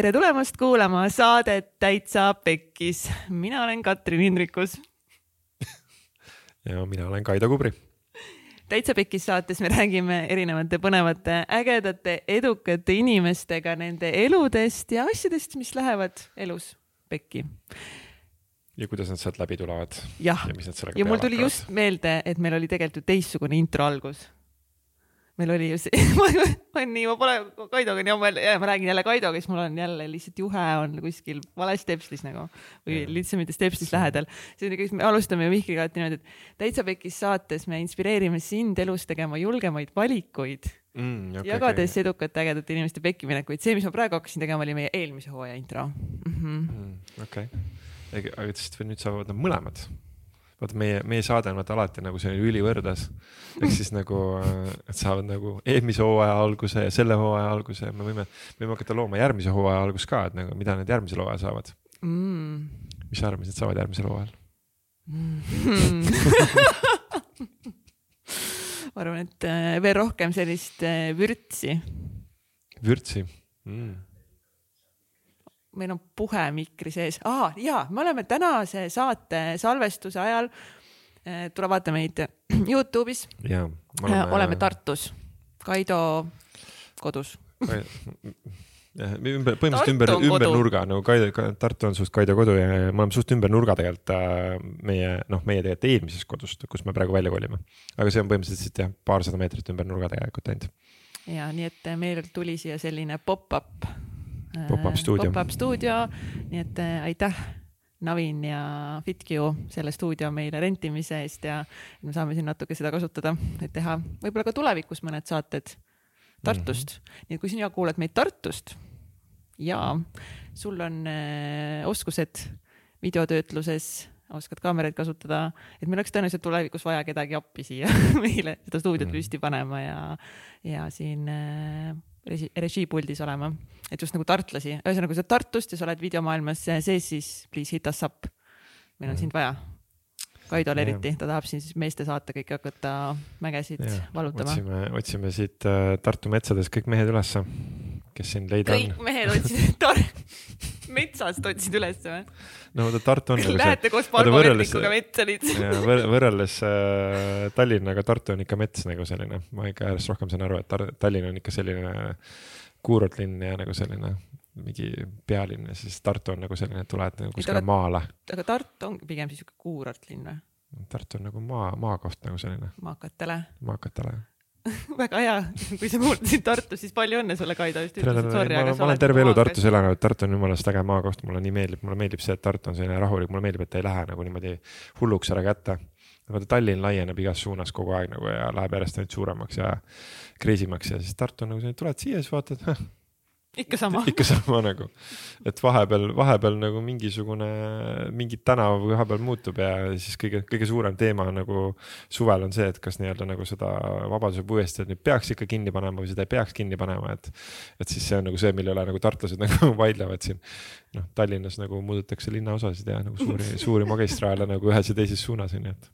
tere tulemast kuulama saadet Täitsa Pekkis. mina olen Katrin Hindrikus. ja mina olen Kaido Kubri. täitsa Pekkis saates me räägime erinevate põnevate, ägedate, edukate inimestega nende eludest ja asjadest, mis lähevad elus pekki. ja kuidas nad sealt läbi tulevad. jah, ja, ja mul tuli hakkavad. just meelde, et meil oli tegelikult ju teistsugune intro algus meil oli ju see ma olen nii, ma pole Kaidoga nii ammu jälle, ma räägin jälle Kaidoga, siis mul on jälle lihtsalt juhe on kuskil vales stepslis nagu või lihtsalt mitte stepslis lähedal. see on ikka, me alustame ju Mihkliga alati niimoodi, et täitsa pekis saates me inspireerime sind elus tegema julgemaid valikuid mm,. Okay, jagades okay. edukate ägedate inimeste pekkiminekuid, see, mis ma praegu hakkasin tegema, oli meie eelmise hooaja intro mm -hmm.. Mm, okei okay., aga siis nüüd saavad nad mõlemad vaata meie, meie saade on vaata alati nagu selline ülivõrdes. ehk siis nagu, et saavad nagu eelmise hooaja alguse ja selle hooaja alguse ja me võime, võime hakata looma järgmise hooaja algust ka, et nagu mida nad järgmisel hooajal saavad mm.. mis sa arvad, mis nad saavad järgmisel hooajal mm. ma arvan, et äh, veel rohkem sellist äh, vürtsi. vürtsi mm meil on puhe mikri sees ah,, ja me oleme tänase saate salvestuse ajal äh,, tule vaata meid Youtube'is. Oleme... oleme Tartus, Kaido kodus ümber, põhimõtteliselt ümber, ümber nurga nagu Kaido, Tartu on suht Kaido kodu ja me oleme suht ümber nurga tegelikult äh, meie, noh, meie tegelikult eelmisest kodust, kus me praegu välja kolime. aga see on põhimõtteliselt jah, paarsada meetrit ümber nurga tegelikult ainult. ja nii, et meil tuli siia selline pop-up Pop-up stuudio. Pop-up stuudio, nii et äh, aitäh Navin ja FitQ selle stuudio meile rentimise eest ja me saame siin natuke seda kasutada, et teha võib-olla ka tulevikus mõned saated Tartust mm. -hmm. nii et kui sina kuulad meid Tartust ja sul on äh, oskused videotöötluses, oskad kaameraid kasutada, et meil oleks tõenäoliselt tulevikus vaja kedagi appi siia meile seda stuudiot mm püsti panema ja, ja siin äh, režiipuldis olema, et just nagu tartlasi, ühesõnaga, kui sa oled Tartust ja sa oled videomaailmas sees, siis please hit us up. meil on sind vaja. Kaidol eriti, ta tahab siin siis meeste saate kõiki hakata mägesid ja, valutama. otsime, otsime siit äh, Tartu metsades kõik mehed ülesse, kes siin leida kõik on. kõik mehed otsisid metsast otsid ülesse või? no vaata Tartu on. Nagu Lähete koos parmameetrikuga metsa lihtsalt. võrreldes äh, Tallinnaga, Tartu on ikka mets nagu selline, ma ikka järjest rohkem saan aru, et Tallinn on ikka selline kuurortlinn ja nagu selline mingi pealinn ja siis Tartu on nagu selline, et tuled nagu kuskile maale. aga Tartu on pigem siis sihuke kuurortlinn või? Tartu on nagu maa, maakoht nagu selline. maakatele. maakatele väga hea, kui sa kuuldasid Tartus, siis palju õnne sulle, Kaido, just ütlesid sorry, aga sa oled. ma olen terve elu Tartus elanud, Tartu on jumalast äge maakoht, mulle nii meeldib, mulle meeldib see, et Tartu on selline rahulik, mulle meeldib, et ta ei lähe nagu niimoodi hulluks ära kätte. vaata Tallinn laieneb igas suunas kogu aeg nagu ja läheb järjest ainult suuremaks ja kriisimaks ja siis Tartu on nagu selline, tuled siia, siis vaatad ikka sama ikka sama nagu, et vahepeal, vahepeal nagu mingisugune, mingi tänav vahepeal muutub ja siis kõige, kõige suurem teema nagu suvel on see, et kas nii-öelda nagu seda Vabaduse puiesteed nüüd peaks ikka kinni panema või seda ei peaks kinni panema, et. et siis see on nagu see, mille üle nagu tartlased nagu vaidlevad siin. noh, Tallinnas nagu muudetakse linnaosasid ja nagu suuri, suuri magistraale nagu ühes ja teises suunas on ju, et.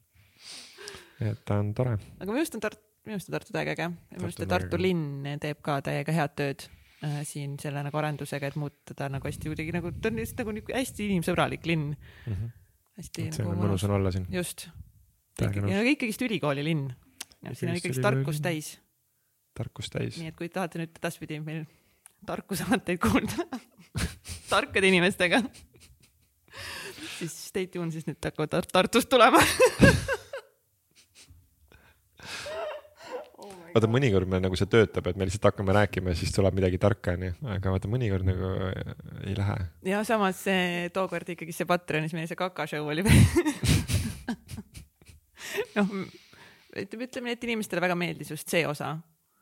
et ta on tore. aga minu arust on Tartu, minu arust on Tartu täiega äge, minu arust Tartu linn teeb ka täiega head tööd äh, siin selle nagu arendusega, et muuta ta nagu hästi kuidagi nagu, ta on lihtsalt nagu niisugune hästi inimsõbralik linn mm. -hmm. hästi et nagu mõnus on olla siin. just. ja ikkagist ülikooli linn. siin on ikkagist tarkust täis. tarkust täis. nii et kui tahate nüüd edaspidi meil tarkusaateid kuulda tarkade inimestega siis stay tuned, siis nüüd hakkavad Tartust tulema vaata mõnikord meil nagu see töötab, et me lihtsalt hakkame rääkima ja siis tuleb midagi tarka, onju, aga vaata mõnikord nagu ei lähe. ja samas see tookord ikkagi see Patreonis meie see kakashow oli noh, ütleme, ütleme nii, et inimestele väga meeldis just see osa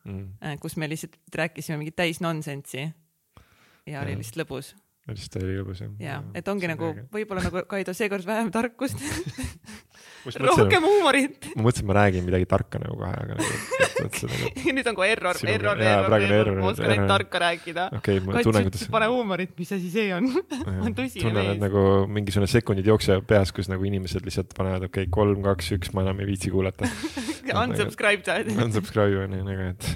mm., äh, kus me lihtsalt rääkisime mingit täis nonsensi ja, ja oli lihtsalt lõbus. Lihtsalt oli lõbus jah. ja, et ongi nagu võib-olla nagu Kaido seekord vähem tarkust rohkem huumorit. ma mõtlesin, et ma räägin midagi tarka nagu kohe, aga nagu, nagu... nüüd on kohe error, error, error, error, ma oskan ainult tarka rääkida. okei okay,, ma tunnen, kuidas. pane huumorit, mis asi see on on tõsine tunnen, et nagu mingisugune sekundid jooksevad peas, kus nagu inimesed lihtsalt panevad, okei okay,, kolm, kaks, üks, ma enam ei viitsi kuulata Unsubscribe sa. Unsubscribe on ju, nagu et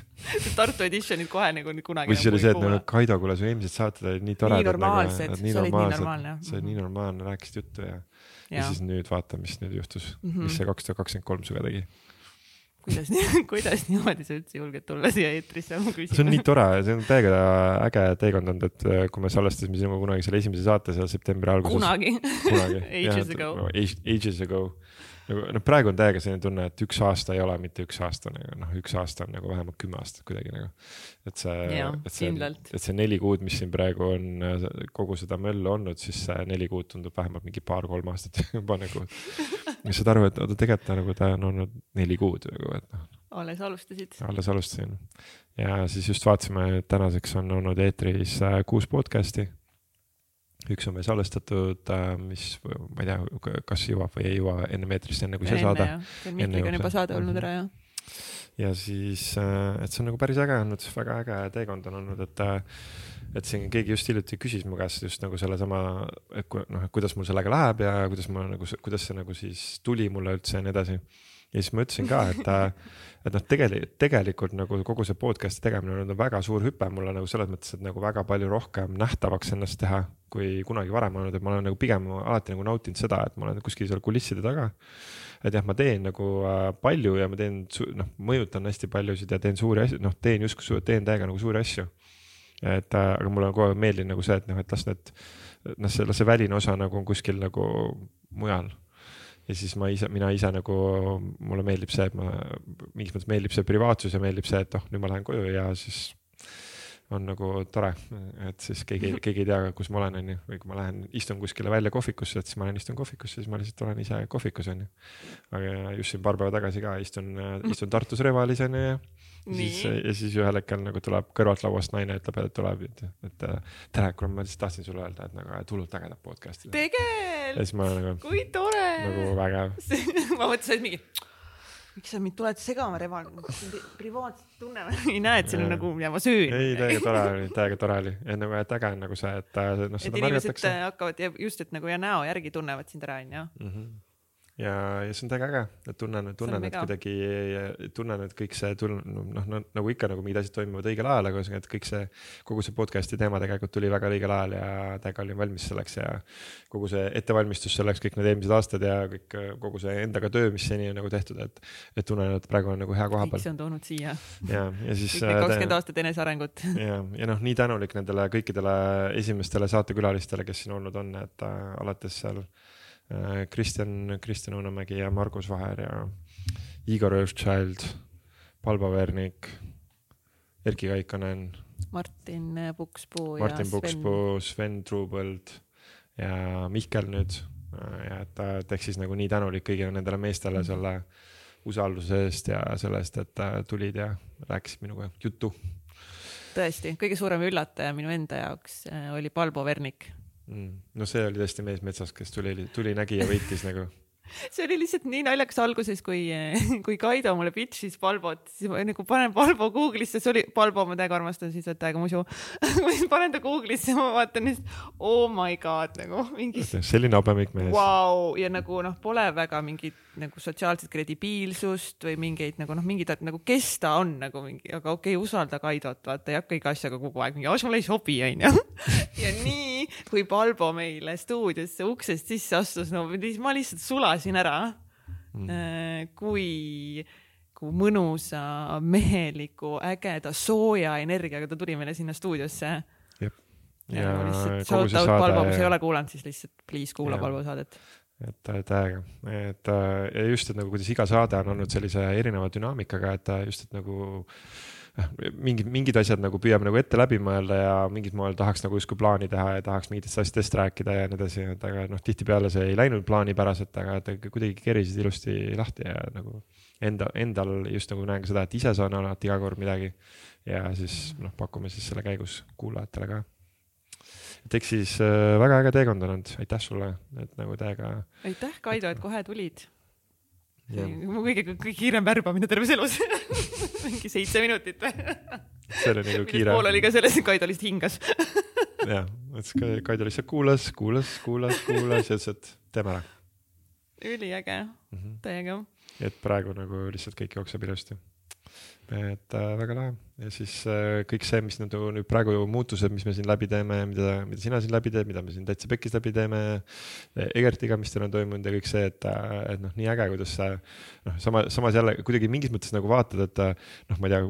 Tartu edition'id kohe nagu kunagi. või siis oli see, et nagu Kaido, kuule su eelmised saated olid nii toredad. nii normaalsed nagu,, sa olid nii normaalne. sa olid nii normaalne, rääkisid juttu ja, ja., siis nüüd vaata, mis nüüd juhtus mm, -hmm. mis see kaks tuhat kakskümmend kolm sinuga tegi kuidas nii, kuidas niimoodi sa üldse julged tulla siia eetrisse mu küsima? see on nii tore, see on täiega äge teekond olnud, et äh, kui me salvestasime sinuga kunagi selle esimese saate seal septembri alguses. kunagi, kunagi. Ages ago. Ages ago nagu noh, praegu on täiega selline tunne, et üks aasta ei ole mitte üks aasta nagu noh, üks aasta on nagu vähemalt kümme aastat kuidagi nagu. et see, et see, et see neli kuud, mis siin praegu on kogu seda möllu olnud, siis see neli kuud tundub vähemalt mingi paar-kolm aastat juba nagu. ja saad aru, et oota, tegelikult nagu ta on olnud neli kuud nagu, et noh. alles alustasid. alles alustasin ja siis just vaatasime, tänaseks on olnud eetris äh, kuus podcast'i üks on veel salvestatud, äh, mis ma ei tea, kas jõuab või ei jõua enne meetrist, enne kui see saade. Dmitriga on juba saade olnud mhm. ära jah. ja siis, äh, et see on nagu päris äge olnud, väga äge teekond on olnud, et, äh, et siin keegi just hiljuti küsis mu käest just nagu sellesama, et noh, et kuidas mul sellega läheb ja kuidas ma nagu, kuidas see nagu siis tuli mulle üldse ja nii edasi ja siis ma ütlesin ka, et, et noh, tegelikult, tegelikult nagu kogu see podcast'i tegemine on olnud väga suur hüpe mulle nagu selles mõttes, et nagu väga palju rohkem nähtavaks ennast teha, kui kunagi varem olnud, et ma olen nagu pigem alati nagu nautinud seda, et ma olen kuskil seal kulisside taga. et jah, ma teen nagu äh, palju ja ma teen, noh, mõjutan hästi paljusid ja teen suuri asju, noh, teen justkui, teen täiega nagu suuri asju. et äh, aga mulle on kogu aeg meeldinud nagu see, et noh, et las need, noh, see, las see väline osa nagu on kuskil nagu mujal ja siis ma ise, mina ise nagu, mulle meeldib see, et ma mingis mõttes meeldib see privaatsus ja meeldib see, et noh, nüüd ma lähen koju ja siis on nagu tore, et siis keegi, keegi ei tea, kus ma olen, onju, või kui ma lähen, istun kuskile välja kohvikusse, et siis ma lähen istun kohvikusse, siis ma lihtsalt olen ise kohvikus, onju. aga just siin paar päeva tagasi ka istun, istun Tartus Revalis, onju ja siis, ja siis ühel hetkel nagu tuleb kõrvalt lauast naine ütleb, et tuleb, et, et tere, kuule, ma lihtsalt tahtsin sulle öelda, et nagu hullult ägedat podcast'i. tegelikult, nagu, kui tore. nagu vägev ma mõtlesin, et mingi miks sa mind tuled segama, Reval, privaatselt tunneme, ei näe, et siin on nagu ja ma söön. ei, täiega tore oli, täiega tore oli ja nagu, et äge on nagu see, et noh. et inimesed hakkavad ja just, et nagu ja näo järgi tunnevad sind ära, onju mhm ja, ja see on täiega äge, et tunnen, tunnen, et kuidagi tunnen, et kõik see tul-, noh no, nagu ikka nagu mingid asjad toimuvad õigel ajal, aga ühesõnaga, et kõik see, kogu see podcast'i teema tegelikult tuli väga õigel ajal ja täiega olin valmis selleks ja kogu see ettevalmistus selleks, kõik need eelmised aastad ja kõik, kogu see endaga töö, mis seni on nagu tehtud, et, et tunnen, et praegu on nagu hea koha peal. kõik see on toonud siia. ja, ja siis. kõik need kakskümmend aastat enesearengut. ja, ja noh, nii tänulik nendele kõikidele esimestele saatekülalistele, kes siin olnud on, et äh, alates seal äh, Äh, Kristjan, Kristjan Õunamägi ja Margus Vaher ja Igor Öfchild, Palbo Vernik, Erkki Kaikanen. Martin Pukspuu. Martin Pukspuu, Sven Truubõld ja Mihkel nüüd. ja et, et ehk siis nagu nii tänulik kõigile nendele meestele selle usalduse eest ja selle eest, et tulid ja rääkisid minuga juttu. tõesti, kõige suurem üllataja minu enda jaoks äh, oli Palbo Vernik mm.. no see oli tõesti mees metsas, kes tuli, tuli, nägi ja võitis nagu see oli lihtsalt nii naljakas alguses, kui, kui Kaido mulle pitch'is Palbot, siis ma nagu panen Palbo Google'isse, see oli Palbo, ma täiega armastan siis, et täiega musu ma siis panen ta Google'isse, ma vaatan lihtsalt, oh my god nagu mingi. selline habemik mees wow.. ja nagu noh, pole väga mingit nagu sotsiaalset kredibiilsust või mingeid nagu noh, mingid nagu kes ta on nagu mingi, aga okei okay,, usalda Kaidot, vaata ei hakka iga asjaga kogu aeg mingi, sulle ei sobi, onju. ja nii, kui Palbo meile stuudiosse uksest sisse astus, no ma lihtsalt sulasin ära. Mm.. Äh, kui kui mõnusa, meheliku, ägeda, sooja energiaga ta tuli meile sinna stuudiosse. ja, ja, ja lihtsalt shout out Palbo, kui sa ei ole kuulanud, siis lihtsalt please kuula Palbo saadet. Et, äge, et ja just, et nagu kuidas iga saade on olnud sellise erineva dünaamikaga, et just, et nagu noh, mingid, mingid asjad nagu püüame nagu ette läbi mõelda ja mingil moel tahaks nagu justkui plaani teha ja tahaks mingitest asjadest rääkida ja nii edasi, et aga noh, tihtipeale see ei läinud plaanipäraselt, aga et kuidagi kerisid ilusti lahti ja nagu enda, endal just nagu näen ka seda, et ise saan alati iga kord midagi. ja siis noh, pakume siis selle käigus kuulajatele ka et eks siis äh, väga äge teekond on olnud, aitäh sulle, et nagu täiega. aitäh, Kaido, et kohe tulid. Mu kõige, kõige kiirem värbamine terves elus mingi seitse minutit või? see oli nagu kiire. pool oli ka selles, et Kaido lihtsalt hingas jah, et Kaido lihtsalt kuulas, kuulas, kuulas, kuulas ja ütles, et teeme ära. üliäge mm -hmm., täiega. et praegu nagu lihtsalt kõik jookseb ilusti et äh, väga lahe ja siis äh, kõik see, mis nüüd, nüüd praegu muutused, mis me siin läbi teeme, mida, mida sina siin läbi teed, mida me siin täitsa pekis läbi teeme. Egertiga, mis teil on toimunud ja kõik see, et, äh, et noh, nii äge, kuidas see noh, sama, samas jälle kuidagi mingis mõttes nagu vaatad, et äh, noh, ma ei tea,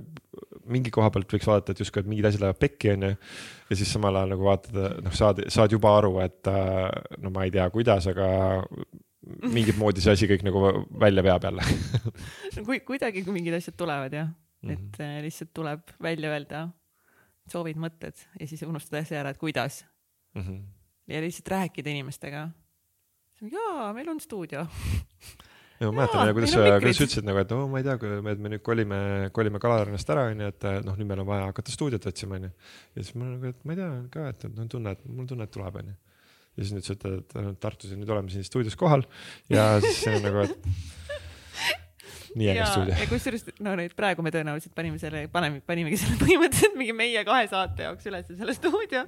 mingi koha pealt võiks vaadata, et justkui, et mingid asjad lähevad pekki, onju. ja siis samal ajal nagu vaatad, noh, saad, saad juba aru, et no ma ei tea, kuidas, aga mingit moodi see asi kõik nagu välja veab jälle no kui kuidagi, kui mingid asjad tulevad jah mm, -hmm. et äh, lihtsalt tuleb välja öelda soovid, mõtted ja siis unustada see ära, et kuidas mm. -hmm. ja lihtsalt rääkida inimestega. jaa, meil on stuudio ja ma mäletan, kuidas sa, kuidas sa ütlesid nagu, et oo, ma ei tea, kui me, nüüd kolime, kolime Kalarannast ära, onju, et noh, nüüd meil on vaja hakata stuudiot otsima, onju. ja siis ma nagu, et ma ei tea ka, et no tunne, et mul tunne, et tuleb, onju ja siis nüüd sa ütled, et Tartus ja nüüd oleme siin stuudios kohal ja siis on nagu, et nii äge stuudio. ja kusjuures no nüüd praegu me tõenäoliselt panime selle, paneme, panimegi selle põhimõtteliselt mingi meie kahe saate jaoks üles selle stuudio.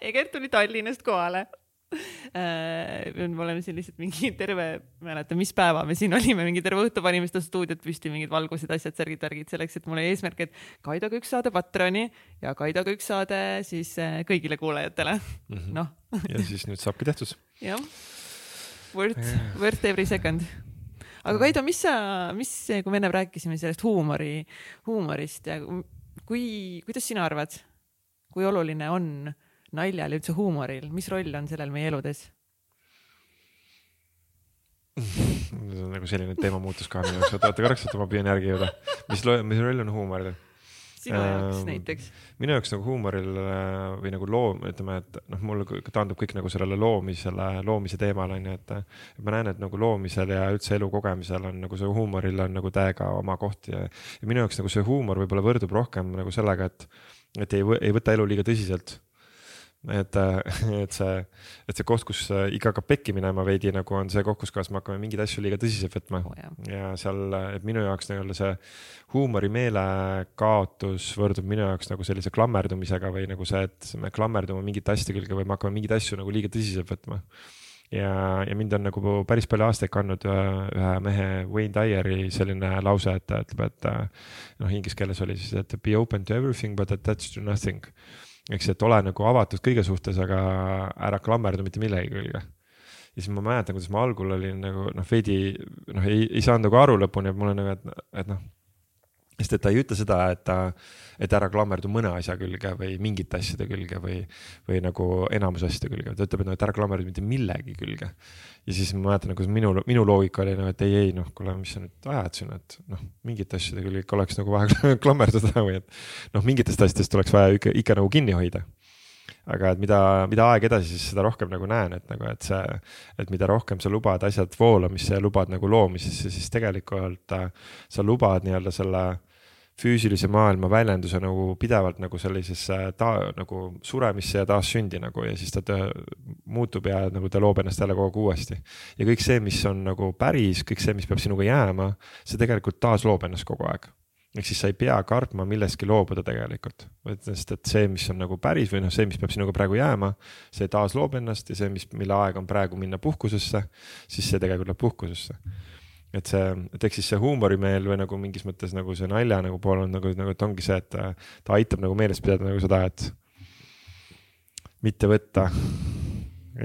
Egert tuli Tallinnast kohale me oleme siin lihtsalt mingi terve, ma ei mäleta, mis päeva me siin olime, mingi terve õhtu panime seda stuudiot püsti, mingid valgused, asjad, särgid, värgid selleks, et mul oli eesmärk, et Kaidoga üks saade Patroni ja Kaidoga üks saade siis äh, kõigile kuulajatele mm -hmm.. noh. ja siis nüüd saabki tehtud. jah, worth yeah., worth every second aga Kaido, mis sa, mis, kui me ennem rääkisime sellest huumori, huumorist ja kui, kuidas sina arvad, kui oluline on naljal ja üldse huumoril, mis roll on sellel meie eludes? see on nagu selline teemamuutus ka minu jaoks, oota, oota korraks, oota, ma püüan järgi jõuda. mis, mis roll on huumoril? sinu jaoks ähm, näiteks? minu jaoks nagu huumoril äh, või nagu loom, ütleme, et noh, mul taandub kõik nagu sellele loomisele, loomise teemale onju, et. ma näen, et nagu loomisel ja üldse elu kogemisel on nagu see huumoril on nagu täiega oma koht ja, ja minu jaoks nagu see huumor võib-olla võrdub rohkem nagu sellega, et, et ei, ei võta elu liiga tõsiselt et, äh, et see, et see koht, kus äh, hakkab pekki minema veidi nagu on see koht, kus kohas me hakkame mingeid asju liiga tõsiselt võtma. Oh,. ja seal, et minu jaoks nii-öelda see huumorimeele kaotus võrdub minu jaoks nagu sellise klammerdumisega või nagu see, et me klammerdume mingite asjade külge või me hakkame mingeid asju nagu liiga tõsiselt võtma. Ja, ja mind on nagu päris palju aastaid kandnud ühe, mehe Wayne Dyeri selline lause, et ta ütleb, et noh, inglise keeles oli siis, et be open to everything but attached to nothing eks, et ole nagu avatud kõige suhtes, aga ära klammerdu mitte millegi külge. ja siis ma mäletan, kuidas ma algul olin nagu noh, veidi noh, ei, ei saanud nagu aru lõpuni, et mul on nagu, et, et noh sest et ta ei ütle seda, et ta, et ära klammerdu mõne asja külge või mingite asjade külge või, või nagu enamus asjade külge, ta ütleb, et noh, et ära klammerdu mitte millegi külge. ja siis ma mäletan, nagu minu, minu loogika oli nagu, et ei, ei noh, kuule, mis sa nüüd ajad siin, et noh, mingite asjade külge ikka oleks nagu vaja klammerduda või et noh, mingitest asjadest oleks vaja ikka, ikka nagu kinni hoida aga et mida, mida aeg edasi, siis seda rohkem nagu näen, et nagu, et see, et mida rohkem sa lubad asjad voolamisse ja lubad nagu loomisesse, siis tegelikult äh, sa lubad nii-öelda selle füüsilise maailma väljenduse nagu pidevalt nagu sellisesse ta nagu suremisse ja taassündi nagu ja siis ta töö, muutub ja nagu ta loob ennast jälle kogu aeg uuesti. ja kõik see, mis on nagu päris, kõik see, mis peab sinuga jääma, see tegelikult taasloob ennast kogu aeg ehk siis sa ei pea kartma millestki loobuda tegelikult, sest et see, mis on nagu päris või noh, see, mis peab sinuga praegu jääma, see taasloob ennast ja see, mis, mille aeg on praegu minna puhkusesse, siis see tegelikult läheb puhkusesse et see, et eks siis see huumorimeel või nagu mingis mõttes nagu see nalja nagu pool on nagu, nagu, et ongi see, et ta, ta aitab nagu meeles pidada nagu seda, et mitte võtta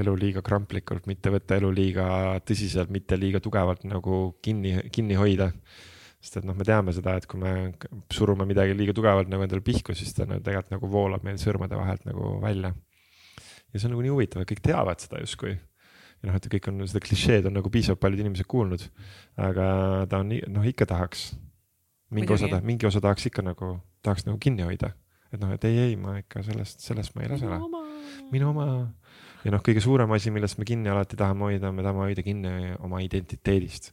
elu liiga kramplikult, mitte võtta elu liiga tõsiselt, mitte liiga tugevalt nagu kinni, kinni hoida. Sest et noh, me teame seda, et kui me surume midagi liiga tugevalt nagu endale pihku, siis ta nagu tegelikult nagu voolab meil sõrmede vahelt nagu välja. ja see on nagu nii huvitav, et kõik teavad seda justkui ja noh, et kõik on seda klišeed on nagu piisavalt paljud inimesed kuulnud, aga ta on noh, ikka tahaks. mingi osa, mingi osa tahaks ikka nagu, tahaks nagu kinni hoida, et noh, et ei, ei, ma ikka sellest, sellest ma ei lase ära. minu oma ja noh, kõige suurem asi, millest me kinni alati tahame hoida, me tahame hoida kinni oma identiteedist.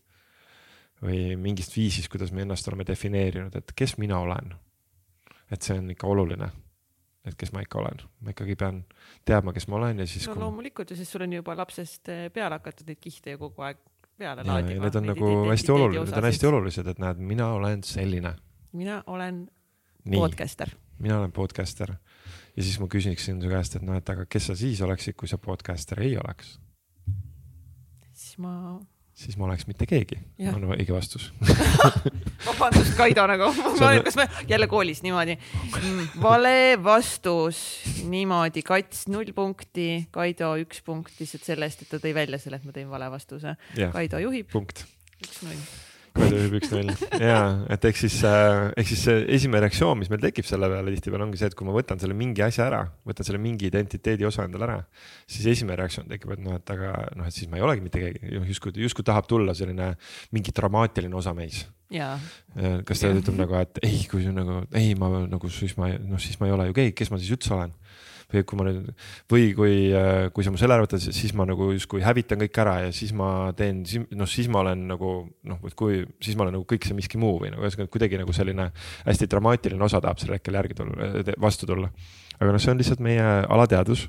Või mingist viisist, kuidas me ennast oleme defineerinud, et kes mina olen. et see on ikka oluline et kes ma ikka olen, ma ikkagi pean teadma, kes ma olen ja siis. no kui... loomulikult ja siis sul on juba lapsest eh, peale hakatud neid kihte ju kogu aeg peale ja, laadima. Need on nagu hästi olulised, need on hästi olulised, et näed, mina olen selline. mina olen Nii. podcaster. mina olen podcaster ja siis ma küsiksin su käest, et noh, et aga kes sa siis oleksid, kui sa podcaster ei oleks? siis ma siis ma oleks mitte keegi, on õige vastus. Vabandust, Kaido nagu, See on- kas me jälle koolis niimoodi? Mm,? vale vastus, niimoodi, Kats null punkti, Kaido üks punkt lihtsalt selle eest, et ta tõi välja selle, et ma tõin vale vastuse. Kaido juhib. Punkt. üks null. Kaido juhib üks-null ja et ehk siis äh,, ehk siis see esimene reaktsioon, mis meil tekib selle peale tihtipeale ongi see, et kui ma võtan selle mingi asja ära, võtan selle mingi identiteedi osa endale ära, siis esimene reaktsioon tekib, et noh, et aga noh, et siis ma ei olegi mitte keegi, justkui, justkui tahab tulla selline mingi dramaatiline osa meis. ja, kas ta ütleb nagu, et ei, kui see nagu ei, ma nagu siis ma noh, siis ma ei ole ju keegi, kes ma siis üldse olen või kui ma nüüd või kui, kui sa mu selle ära võtad, siis ma nagu justkui hävitan kõik ära ja siis ma teen, noh, siis ma olen nagu noh, et kui siis ma olen nagu kõik see miski muu või nagu ühesõnaga kuidagi nagu selline hästi dramaatiline osa tahab sel hetkel järgi tulla, vastu tulla. Aga noh, see on lihtsalt meie alateadvus,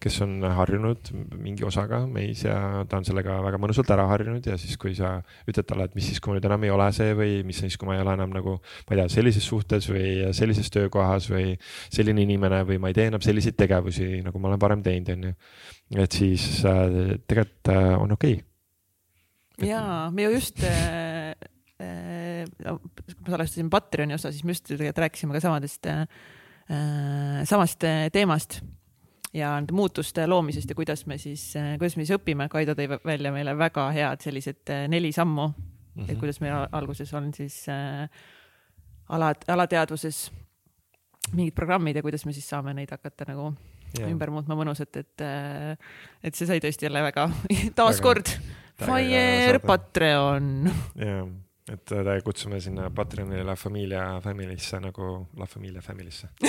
kes on harjunud mingi osaga meis ja ta on sellega väga mõnusalt ära harjunud ja siis, kui sa ütled talle, et mis siis, kui ma nüüd enam ei ole see või mis siis, kui ma ei ole enam nagu, ma ei tea, sellises suhtes või sellises töökohas või selline inimene või ma ei tee enam selliseid tegevusi, nagu ma olen varem teinud, onju. et siis äh, tegelikult äh, on okei okay.. ja me ju just äh, kui ma salvestasin Patreoni osa, siis me just tegelikult rääkisime ka samadest äh,, samast äh, teemast ja nende muutuste loomisest ja kuidas me siis, kuidas me siis õpime. Kaido tõi välja meile väga head sellised äh, neli sammu mm, Mhm. -hmm. et kuidas meil alguses on siis äh, ala, alateadvuses mingid programmid ja kuidas me siis saame neid hakata nagu Yeah. ümber muutma mõnusalt, et, et see sai tõesti jälle väga taaskord Fire. Patreon. Et äh, kutsume sinna Patreoni La Familia Family'sse nagu La Familia Family'sse.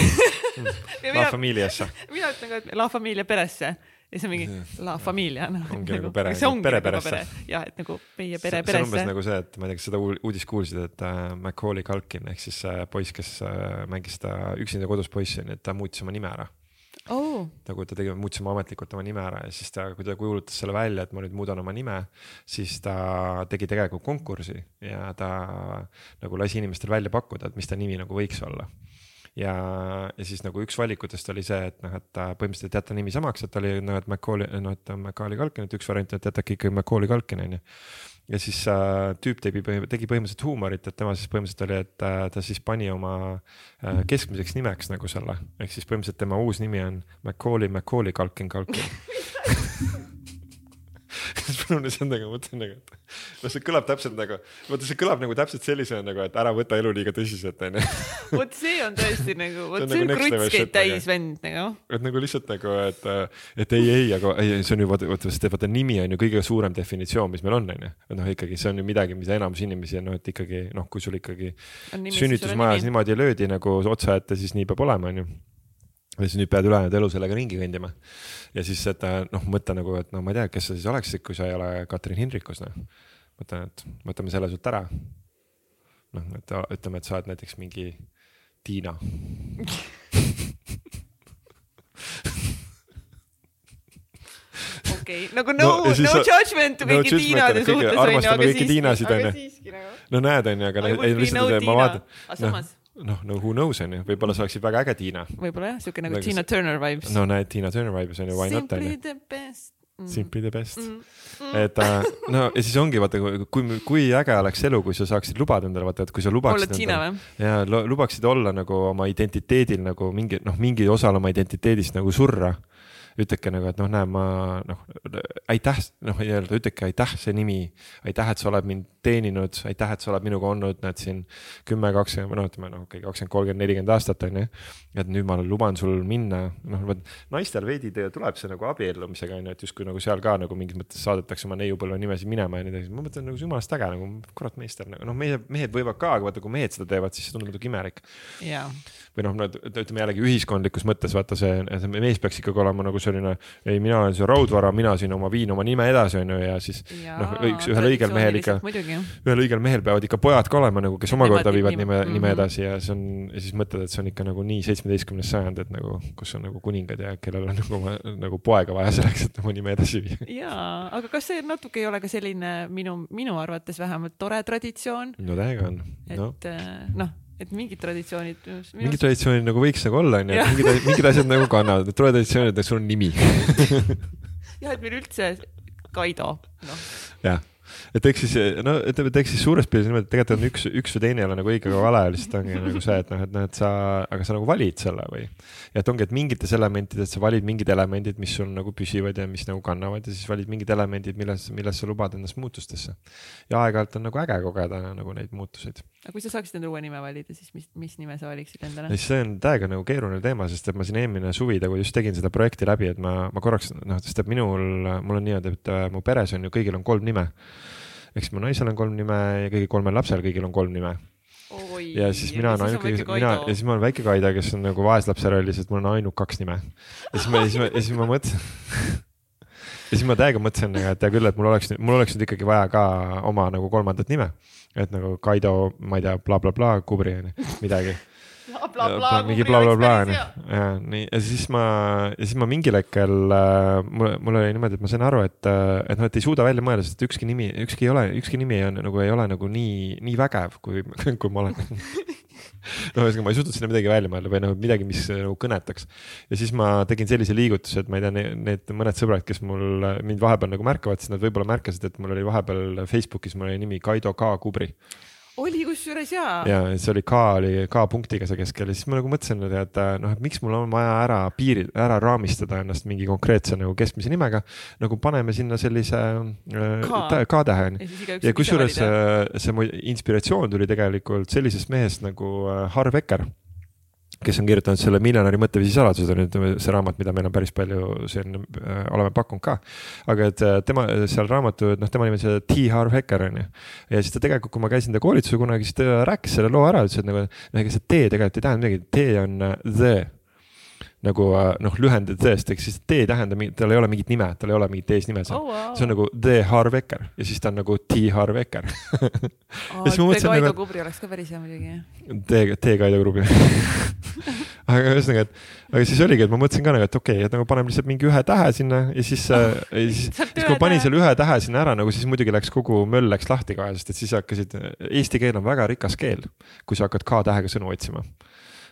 La mina, Familiasse. mina ütlen ka, et La Familia peresse ja see on mingi La Familia no,. Ongi nagu pere- see ongi pere nagu peresse. pere. jah, et nagu meie pere see on umbes peresse. nagu see, et ma ei tea, kas seda uudist kuulsid, et äh, Macaulay Culkin ehk siis see poiss, kes äh, mängis seda üksinda kodus poissi, onju, et ta muutis oma nime ära. oh,. nagu ta tegi, muutis oma ametlikult oma nime ära ja siis ta, kui ta kuulutas selle välja, et ma nüüd muudan oma nime, siis ta tegi tegelikult konkursi ja ta nagu lasi inimestel välja pakkuda, et mis ta nimi nagu võiks olla ja, ja siis nagu üks valikutest oli see, et noh, et põhimõtteliselt jätta nimi samaks, et oli noh, et Macaulay, noh, et on Macaulay Culkin, et üks variant, et jätake ikkagi Macaulay Culkin onju. Ja siis äh, tüüp tegi, tegi põhimõtteliselt huumorit, et tema siis põhimõtteliselt oli, et äh, ta siis pani oma äh, keskmiseks nimeks nagu selle, ehk siis põhimõtteliselt tema uus nimi on Macaulay, Macaulay Culkin, Culkin. siis on lihtsalt nagu mõtlen nagu, et noh, see kõlab täpselt nagu, vaata, see kõlab nagu täpselt sellisena nagu, et ära võta elu liiga tõsiselt onju. vot see on tõesti nagu, vot on see nagu on level krutskeid shit, täis vend nagu. et nagu lihtsalt nagu, et, et ei, ei, aga ei, see on ju vaata, vaata, sest vaata nimi on ju kõige suurem definitsioon, mis meil on, onju. et noh, ikkagi see on ju midagi, mida enamus inimesi on, noh, et ikkagi noh, kui sul ikkagi sünnitusmajas niimoodi löödi nagu otsa ette, siis nii peab olema, onju. Ja siis nüüd pead ülejäänud elu sellega ringi kõndima. ja siis, et noh, mõtle nagu, et no ma ei tea, kes sa siis oleksid, kui sa ei ole Katrin Hindrikus, noh. mõtlen, et võtame selle sult ära. noh, et ütleme, et sa oled näiteks mingi Tiina okei, nagu no, No no, judgment no kõigi Tiinade suhtes onju, aga siiski, aga siiski nagu. no näed, onju, aga ei, lihtsalt no ma vaatan, aga samas noh, no who knows onju, võib-olla sa oleksid väga äge Tiina. võib-olla jah, siuke nagu Nagu Tina Turner vibes. no näed, Tiina Turner vibes onju, why not Simply onju. the best mm.. Simply the best. Mm. et äh, no ja siis ongi vaata, kui, kui äge oleks elu, kui sa saaksid lubada endale, vaata, et kui sa olla lubaksid Tiina endale või? ja lu- lubaksid olla nagu oma identiteedil nagu mingi noh, mingi osal oma identiteedist nagu surra. Ütledki nagu, et noh, näe, ma noh, aitäh, noh, nii-öelda ütledki aitäh, see nimi, aitäh, et sa oled mind teeninud, aitäh, et sa oled minuga olnud, näed siin kümme, kakskümmend, no ütleme noh, okei, kakskümmend, kolmkümmend, nelikümmend aastat on ju. et nüüd ma luban sul minna, noh, vot naistel veidi tuleb see nagu abiellumisega on ju, et justkui nagu seal ka nagu mingis mõttes saadetakse oma neiupõlve nimesid minema ja nii edasi, ma mõtlen nagu jumalast äge nagu kurat meestel nagu noh, mehed, mehed võivad ka, aga vaata, kui mehed seda teevad, siis see tundub natuke imelik. Jaa, või noh, ütleme jällegi ühiskondlikus mõttes vaata see, see mees peaks ikkagi olema nagu selline, ei, mina olen see raudvara, mina siin oma viin oma nime edasi onju ja siis noh, üks ühel õigel mehel ikka, ühel õigel mehel peavad ikka pojad ka olema nagu, kes omakorda viivad nime- nime, nime mhm. edasi ja see on ja siis mõtled, et see on ikka nagu nii seitsmeteistkümnes sajand, et nagu, kus on nagu kuningad ja kellel on nagu, nagu poega vaja selleks, et oma nime edasi viia. jaa, aga kas see natuke ei ole ka selline minu, minu arvates vähemalt tore traditsioon, no täiega on, et noh. Et mingid traditsioonid. mingid traditsioonid nagu võiks nagu olla, onju, et mingid, mingid asjad nagu kannavad, need tore traditsioonid, sul on nimi. jah, et meil üldse Kaido, noh, jah, et eks siis, no ütleme, et eks siis suures pildis niimoodi, et tegelikult on üks, üks või teine ei ole nagu õige ega vale, lihtsalt ongi nagu see, et noh, et noh, et sa, aga sa nagu valid selle või. ja et ongi, et mingites elementides sa valid mingid elemendid, mis sul nagu püsivad ja mis nagu kannavad ja siis valid mingid elemendid, milles, milles sa lubad ennast muutustesse. ja aeg-ajalt on nagu äge kogeda nagu neid muutuseid. aga kui sa saaksid endale uue nime valida, siis mis, mis nime sa valiksid endale? see on täiega nagu keeruline teema, sest et ma siin eelmine suvi nagu just tegin seda projekti läbi, et ma, ma korraks noh, sest et minul, mul on niimoodi, et äh, mu peres on ju, kõigil on kolm nime eks mu naisel on kolm nime ja kõigil kolmel lapsel kõigil on kolm nime. Oi, ja siis mina olen ainuke, mina ja siis ma olen väike Kaida, kes on nagu vaeslapse rollis, et mul on ainult kaks nime. ja siis ma, siis ma, ja siis ma mõtlesin ja siis ma täiega mõtlesin, et hea küll, et mul oleks, mul oleks nüüd ikkagi vaja ka oma nagu kolmandat nime. et nagu Kaido, ma ei tea bla,, blablabla, Kubri on ju, midagi mingi blablabla onju ja nii ja siis ma ja siis ma mingil hetkel äh, mul, mul oli niimoodi, et ma sain aru, et, äh, et noh, et ei suuda välja mõelda, sest ükski nimi, ükski ei ole, ükski nimi on nagu ei ole nagu nii, nii vägev, kui, kui ma olen. No ühesõnaga, ma ei suutnud sinna midagi välja mõelda või noh, midagi, mis nagu kõnetaks. ja siis ma tegin sellise liigutuse, et ma ei tea, need mõned sõbrad, kes mul mind vahepeal nagu märkavad, siis nad võib-olla märkasid, et mul oli vahepeal Facebookis, mul oli nimi Kaido K. Kubri oli kusjuures jaa. ja see oli K oli K punktiga see keskel ja siis ma nagu mõtlesin, et noh, et miks mul on vaja ära piiri, ära raamistada ennast mingi konkreetse nagu keskmise nimega. nagu paneme sinna sellise äh, K-tähe onju. ja kusjuures äh, see mu inspiratsioon tuli tegelikult sellisest mehest nagu äh, Harv Eker kes on kirjutanud selle Miljonäri mõtteviisi saladused on nüüd see raamat, mida meil on päris palju siin äh, oleme pakkunud ka. aga et äh, tema seal raamatu, noh, tema nimi on see T Harv Hecker on ju. ja siis ta tegelikult, kui ma käisin ta koolitusel kunagi, siis ta rääkis selle loo ära, ütles, et nagu, noh, ega see T tegelikult ei tähenda midagi, T on uh, the nagu äh, noh, lühend tõesti, ehk siis T ei tähenda, tal ei ole mingit nime, tal ei ole mingit eesnime seal oh,. Wow. see on nagu The Harvecker ja siis ta on nagu T Harvecker oh,. The Kaido nagu, Kubri oleks ka päris hea muidugi. T, T Kaido Kubri aga ühesõnaga, et aga siis oligi, et ma mõtlesin ka nagu, et okei okay,, et nagu paneme lihtsalt mingi ühe tähe sinna ja siis oh,, ja siis, siis kui ma panin selle ühe tähe sinna ära nagu, siis muidugi läks kogu möll läks lahti kohe, sest et siis hakkasid, eesti keel on väga rikas keel, kui sa hakkad K-tähega sõnu otsima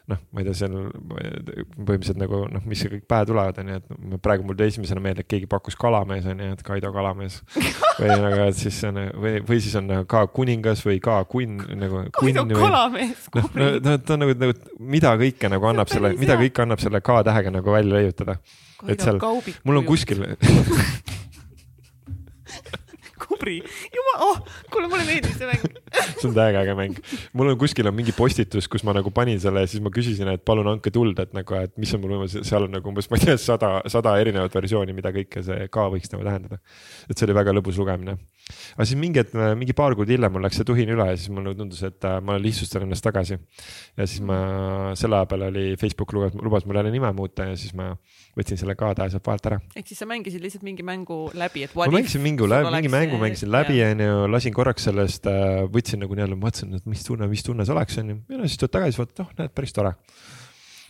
noh, ma ei tea, seal põhimõtteliselt nagu noh, mis kõik pähe tulevad, on ju, et praegu mul esimesena meeldib, et keegi pakkus kalamees on ju, et Kaido kalamees. või nagu, et siis on või, või siis on nagu ka kuningas või ka kunn nagu. Kaido kalamees. noh, no, no ta on nagu, nagu mida kõike nagu annab selle, mida kõike annab selle K-tähega nagu välja leiutada. et seal, mul on kuskil kubri. jumal, oh, kuule, mulle meeldis see mäng see on täiega äge mäng. mul on kuskil on mingi postitus, kus ma nagu panin selle ja siis ma küsisin, et palun andke tuld, et nagu, et mis on mul võimalus, seal on nagu umbes, ma ei tea, sada, sada erinevat versiooni, mida kõike see ka võiks nagu tähendada. et see oli väga lõbus lugemine. Aga siis mingi hetk, mingi paar kuud hiljem mul läks see tuhin üle ja siis mulle tundus, et äh, ma lihtsustan ennast tagasi. ja siis ma selle aja peale oli Facebook lubas, lubas mul jälle nime muuta ja siis ma võtsin selle K-tähe sealt vahelt ära. ehk siis sa mängisid lihtsalt mingi mängu läbi, et. ma mängisin mingi, mingi mängu mängisin läbi, onju, lasin korraks sellest, äh, võtsin nagu nii-öelda, mõtlesin, et mis tunne, mis tunne see oleks, onju. ja no siis tuled tagasi, vaatad, oh, näed, päris tore.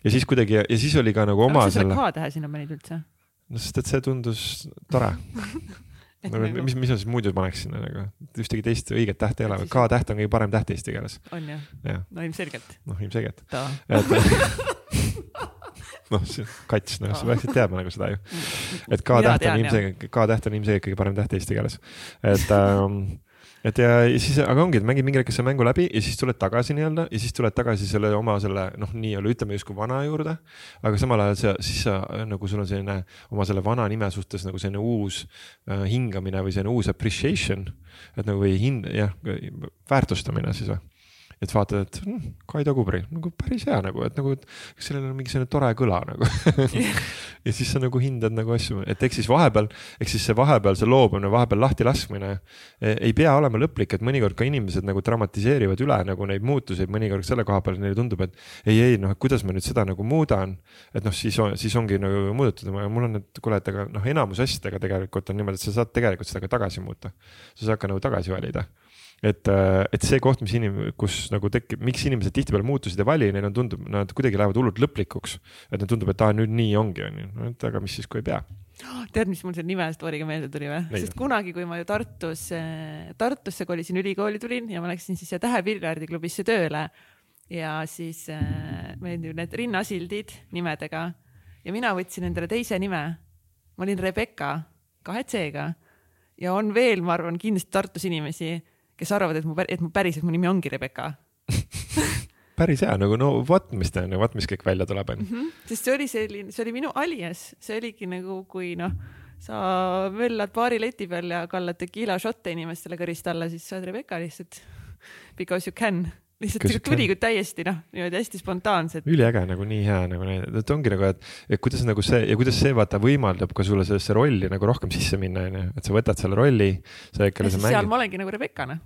ja siis kuidagi ja siis oli ka nagu oma miks sa selle K-tähe sinna panid üldse? no sest, et see tundus tore No, nagu... mis, mis ma siis muidu paneks sinna nagu, ühtegi teist õiget tähte ei ole, K-täht on kõige parem täht eesti keeles. on jah ja.? no ilmselgelt. noh, ilmselgelt. noh, kats, noh, sa peaksid teadma nagu seda ju. et K-täht on ilmselgelt, K-täht on ilmselgelt kõige parem täht eesti keeles. et ähm, et ja, ja siis, aga ongi, et mängid mingi hetk selle mängu läbi ja siis tuled tagasi nii-öelda ja siis tuled tagasi selle oma selle noh, nii-öelda ütleme justkui vana juurde. aga samal ajal sa, siis sa nagu sul on selline oma selle vana nime suhtes nagu selline uus äh, hingamine või selline uus appreciation. et nagu või hind, jah, väärtustamine siis või et vaatad, et hm, Kaido Kubri nagu päris hea nagu, et nagu, et sellel on mingi selline tore kõla nagu ja siis sa nagu hindad nagu asju, et eks siis vahepeal, eks siis see vahepeal see loobumine, vahepeal lahti laskmine e, ei pea olema lõplik, et mõnikord ka inimesed nagu dramatiseerivad üle nagu neid muutuseid, mõnikord selle koha peal neile tundub, et ei, ei noh, kuidas ma nüüd seda nagu muudan. et noh, siis on, siis ongi nagu muudetud, mul on, et kuule, et aga noh, enamus asjadega tegelikult on niimoodi, et sa saad tegelikult seda ka tagasi muuta. sa saad ka nagu tagasi valida et, äh, et see koht, mis inim-, kus nagu tekib, miks inimesed tihtipeale muutusid ei vali, neil on, tundub, nad kuidagi lähevad hullult lõplikuks. et neile tundub, et aa, nüüd nii ongi, on ju, no et aga mis siis, kui ei pea tead, mis mul selle nime story'ga meelde tuli või? sest kunagi, kui ma ju Tartus, Tartusse kolisin, ülikooli tulin ja ma läksin siis Tähe piljardiklubisse tööle ja siis äh, meil ju need rinnasildid nimedega ja mina võtsin endale teise nime. ma olin Rebecca kahe C-ga ja on veel, ma arvan, kindlasti Tartus inimesi, kes arvavad, et mu, et mu päriselt mu nimi ongi Rebecca päris hea nagu no vot, mis ta on ja vot, mis kõik välja tuleb, onju. Mhm. sest see oli selline, see oli minu alias, see oligi nagu, kui noh, sa möllad baarileti peal ja kallad tequila šotte inimestele kõrist alla, siis sa oled Rebecca lihtsalt. Because you can lihtsalt see tuli kui täiesti noh, niimoodi hästi spontaanselt. üliäge nagu nii hea nagu need, et ongi nagu, et, et kuidas nagu see ja kuidas see vaata võimaldab ka sulle sellesse rolli nagu rohkem sisse minna, onju, et sa võtad selle rolli. seal mängid... ma olengi nagu Rebecca noh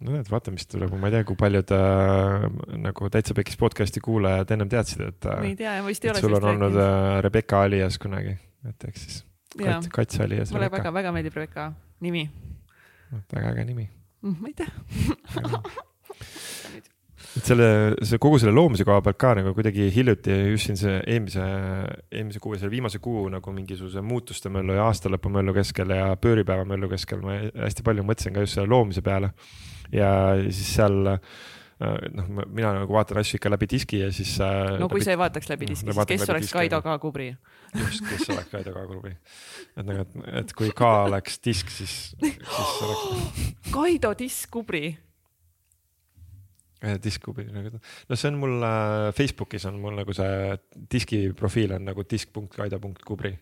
no näed, vaata, mis tuleb, ma ei tea, kui paljud äh, nagu Täitsa Pekis podcast'i kuulajad ennem teadsid, et. ma ei tea, ma vist ei ole. sul on olnud äh, Rebecca alias kunagi, et eks siis. Kats, Kats alias. mulle väga-väga meeldib Rebecca nimi. väga äge nimi mm,. ma ei tea et selle, see kogu selle loomise koha pealt ka nagu kuidagi hiljuti just siin see eelmise, eelmise kuu ja selle viimase kuu nagu mingisuguse muutuste möllu ja aastalõpu möllu keskel ja pööripäeva möllu keskel ma hästi palju mõtlesin ka just selle loomise peale ja siis seal äh, noh, mina nagu vaatan asju ikka läbi diski ja siis. Äh, no kui läbi, sa ei vaataks läbi diski, siis kes oleks Kaido K Kubri? just, kes oleks Kaido K Kubri. et nagu, et, et kui K oleks disk, siis, siis oleks. Kaido disk Kubri Diskkubi nagu, no see on mul äh, Facebookis on mul nagu see diski profiil on nagu disk.kaido.kubri,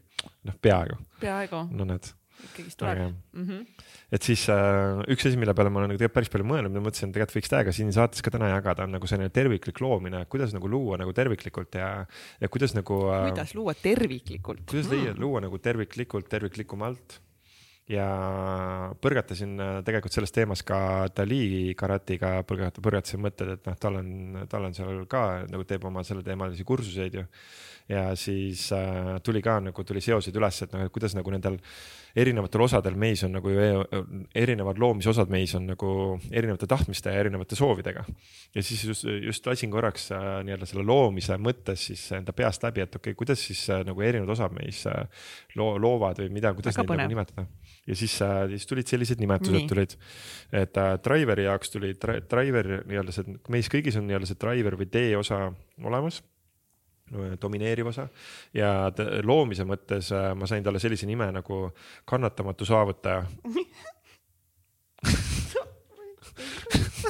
noh peaaegu. peaaegu. no näed ikkagist tuleb mm. -hmm. et siis äh, üks asi, mille peale ma olen nagu tegelikult päris palju mõelnud, ma mõtlesin, tegelikult võiks täiega siin saates ka täna jagada, on nagu selline terviklik loomine, kuidas nagu luua nagu terviklikult ja, ja kuidas nagu äh,. kuidas luua terviklikult? kuidas mm. luua nagu terviklikult, terviklikumalt ja põrgatasin äh, tegelikult selles teemas ka Dali karatiga, põrgatasin mõtted, et noh, tal on, tal on seal ka nagu teeb oma selleteemalisi kursuseid ju ja siis äh, tuli ka nagu tuli seoseid üles, et noh, et kuidas nagu nendel erinevatel osadel meis on nagu e-, erinevad loomisosad meis on nagu erinevate tahtmiste ja erinevate soovidega. ja siis just, just lasin korraks äh, nii-öelda selle loomise mõttes siis enda peast läbi, et okei okay,, kuidas siis äh, nagu erinevad osad meis äh, loo, loovad või mida, kuidas Väga neid nagu nimetada. Ja siis äh,, siis tulid sellised nimetused Nii. tulid, et äh, driver'i jaoks tuli driver nii-öelda see, meis kõigis on nii-öelda see driver või tee osa olemas domineeriv osa ja loomise mõttes äh, ma sain talle sellise nime nagu kannatamatu saavutaja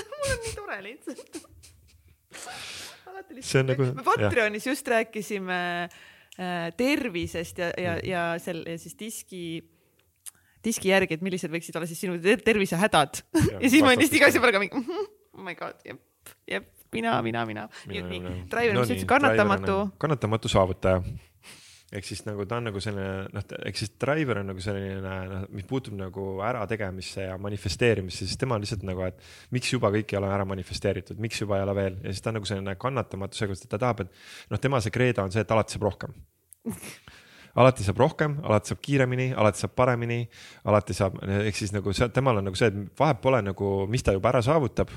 mul on nii tore lihtsalt. see on nagu. me Patreonis just rääkisime äh, tervisest ja, ja, ja sel ja siis diski diski järgi, et millised võiksid olla siis sinu tervisehädad. Ja, ja siis ma olin lihtsalt iga asja peale ka mingi oh my god, jep, jep mina, mina, mina. nii, nii, Driver, mis sa ütlesid, kannatamatu. kannatamatu saavutaja. Ehk siis nagu ta on nagu selline noh, ehk siis driver on nagu selline noh, mis puutub nagu ärategemisse ja manifesteerimisse, siis tema on lihtsalt nagu, et miks juba kõik ei ole ära manifesteeritud, miks juba ei ole veel. Ja siis ta on nagu selline kannatamatu, sellepärast et ta tahab, et noh, tema see kreedo on see, et alati saab rohkem alati saab rohkem, alati saab kiiremini, alati saab paremini, alati saab, ehk siis nagu see, temal on nagu see, et vahet pole nagu, mis ta juba ära saavutab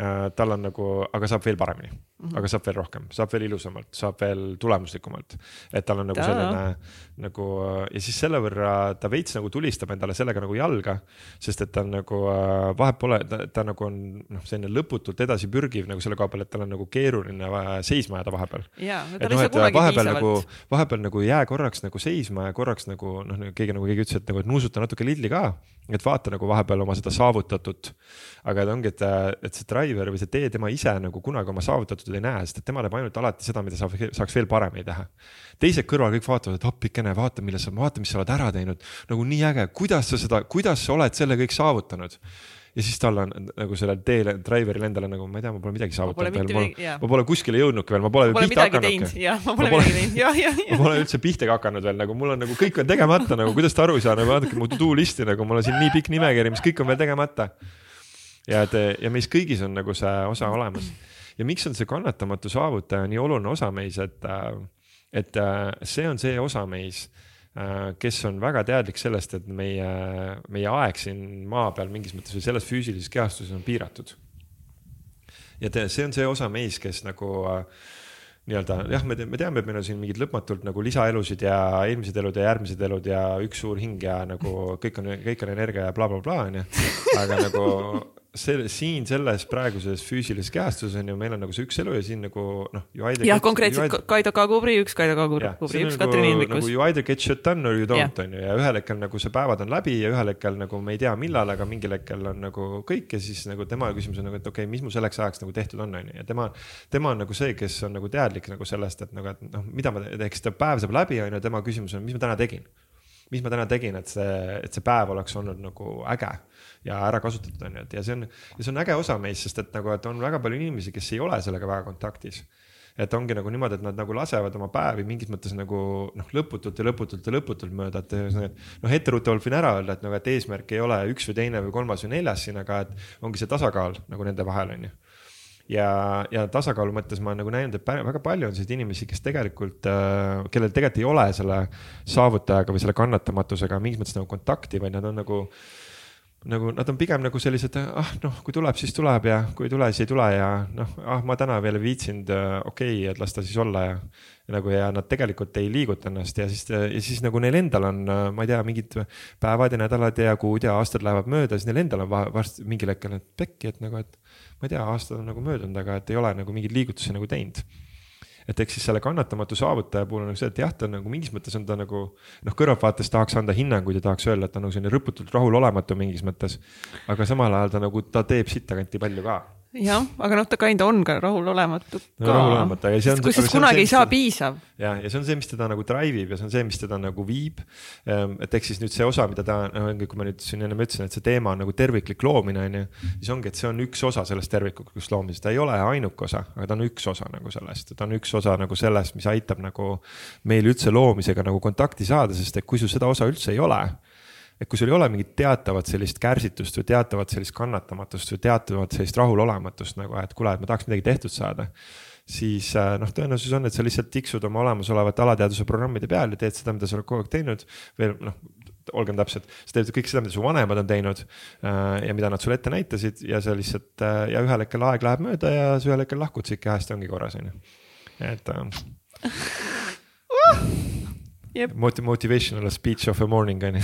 Äh, tal on nagu, aga saab veel paremini mm, -hmm. aga saab veel rohkem, saab veel ilusamalt, saab veel tulemuslikumalt. et tal on nagu ta. selline nagu ja siis selle võrra ta veits nagu tulistab endale sellega nagu jalga. sest et ta on nagu äh, vahet pole, ta, nagu on noh, selline lõputult edasipürgiv nagu selle koha peal, et tal on nagu keeruline seisma jääda vahepeal. et noh, et vahepeal nagu, vahepeal nagu jää korraks nagu seisma ja korraks nagu noh, keegi nagu keegi ütles, et nagu, et nuusuta natuke lilli ka et vaata nagu vahepeal oma seda saavutatut. aga et ongi, et, et see driver või see tee, tema ise nagu kunagi oma saavutatud ei näe, sest et tema teeb ainult alati seda, mida saab, saaks veel paremini teha. teised kõrval kõik vaatavad, et appikene, vaata, mille sa, vaata, mis sa oled ära teinud. nagu nii äge, kuidas sa seda, kuidas sa oled selle kõik saavutanud ja siis tal on nagu sellel teel, driver'il endale nagu, ma ei tea, ma pole midagi saavutanud veel, ma, ma pole kuskile jõudnudki veel, ma pole, pole pihta hakanudki. ma pole jah, jah. ma pole üldse pihtagi hakanud veel, nagu mul on nagu kõik on tegemata nagu, kuidas te aru ei saa, nagu vaadake mu to do list'i nagu mul on siin nii pikk nimekiri, mis kõik on veel tegemata. ja et ja meis kõigis on nagu see osa olemas ja miks on see kannatamatu saavutaja nii oluline osa meis, et, et see on see osa meis Äh, kes on väga teadlik sellest, et meie, meie aeg siin maa peal mingis mõttes või selles füüsilises kehastuses on piiratud. ja te, see on see osa meis, kes nagu äh, nii-öelda jah, me teame, me teame, et meil on siin mingid lõpmatult nagu lisaelusid ja eelmised elud ja järgmised elud ja üks suur hing ja nagu kõik on, kõik on energia ja blablabla onju. aga nagu see siin selles praeguses füüsilises kehastuses on ju, meil on nagu see üks elu ja siin nagu noh. jah, konkreetselt either... Kaido Kaagubri üks, Kaido Kaagubri üks, Katrin nagu, Ilmikus. nagu you either get shit done or you don't on ju ja ühel hetkel nagu see päevad on läbi ja ühel hetkel nagu me ei tea, millal, aga mingil hetkel on nagu kõik ja siis nagu tema küsimus on nagu, et okei okay,, mis mul selleks ajaks nagu tehtud on, on ju, ja tema, tema on nagu see, kes on nagu teadlik nagu sellest, et nagu, et noh, mida ma, ehk siis päev saab läbi on ju, tema küsimus on, mis ma täna tegin mis ma täna tegin, et see, et see päev oleks olnud nagu äge ja ära kasutatud, on ju, et ja see on, ja see on äge osa meist, sest et nagu, et on väga palju inimesi, kes ei ole sellega väga kontaktis. Et ongi nagu niimoodi, et nad nagu lasevad oma päevi mingis mõttes nagu noh, lõputult ja lõputult ja lõputult mööda, et noh, etteruttavalt võin ära öelda, et nagu, et eesmärk ei ole üks või teine või kolmas või neljas siin, aga et ongi see tasakaal nagu nende vahel on ju. Ja, ja tasakaalu mõttes ma olen nagu näinud, et väga palju on selliseid inimesi, kes tegelikult äh,, kellel tegelikult ei ole selle saavutajaga või selle kannatamatusega mingis mõttes nagu kontakti, vaid nad on nagu nagu nad on pigem nagu sellised, ah noh, kui tuleb, siis tuleb ja kui ei tule, siis ei tule ja noh, ah ma täna veel ei viitsinud, äh, okei okay,, et las ta siis olla ja. nagu ja nad tegelikult ei liiguta ennast ja siis, ja siis nagu neil endal on, äh, ma ei tea, mingid päevad ja nädalad ja kuud ja aastad lähevad mööda, siis neil endal on varsti mingil hetkel, et pekki, et nagu, et ma ei tea, aastad on nagu möödunud, aga et ei ole nagu mingeid liigutusi nagu teinud et eks siis selle kannatamatu saavutaja puhul on nagu see, et jah, ta on nagu mingis mõttes on ta nagu noh, kõrvaltvaates tahaks anda hinnanguid ja tahaks öelda, et ta on nagu selline rõputult rahulolematu mingis mõttes. aga samal ajal ta nagu, ta teeb sittakanti palju ka jah, aga noh, ta kinda on ka rahulolematu ka no,. rahulolematu ja see on. kusjuures kunagi ei saa piisav. ja, ja see on see, mis teda nagu drive ib ja see on see, mis teda nagu viib. Ehm, et ehk siis nüüd see osa, mida ta, noh, kui ma nüüd siin ennem ütlesin, et see teema on nagu terviklik loomine, on ju. siis ongi, et see on üks osa sellest terviklikust loomisest, ta ei ole ainuke osa, aga ta on üks osa nagu sellest, ta on üks osa nagu sellest, mis aitab nagu meil üldse loomisega nagu kontakti saada, sest et kui sul seda osa üldse ei ole et kui sul ei ole mingit teatavat sellist kärsitust või teatavat sellist kannatamatust või teatavat sellist rahulolematust nagu, et kuule, et ma tahaks midagi tehtud saada siis äh, noh, tõenäosus on, et sa lihtsalt tiksud oma olemasolevate alateaduse programmide peal ja teed seda, mida sa oled kogu aeg teinud. veel noh, olgem täpsed, sa teed kõik seda, mida su vanemad on teinud äh, ja mida nad sulle ette näitasid ja sa lihtsalt äh, ja ühel hetkel aeg läheb mööda ja sa ühel hetkel lahkud siit kehast ja ongi korras, on ju. et yep.. Motivational speech of a morning on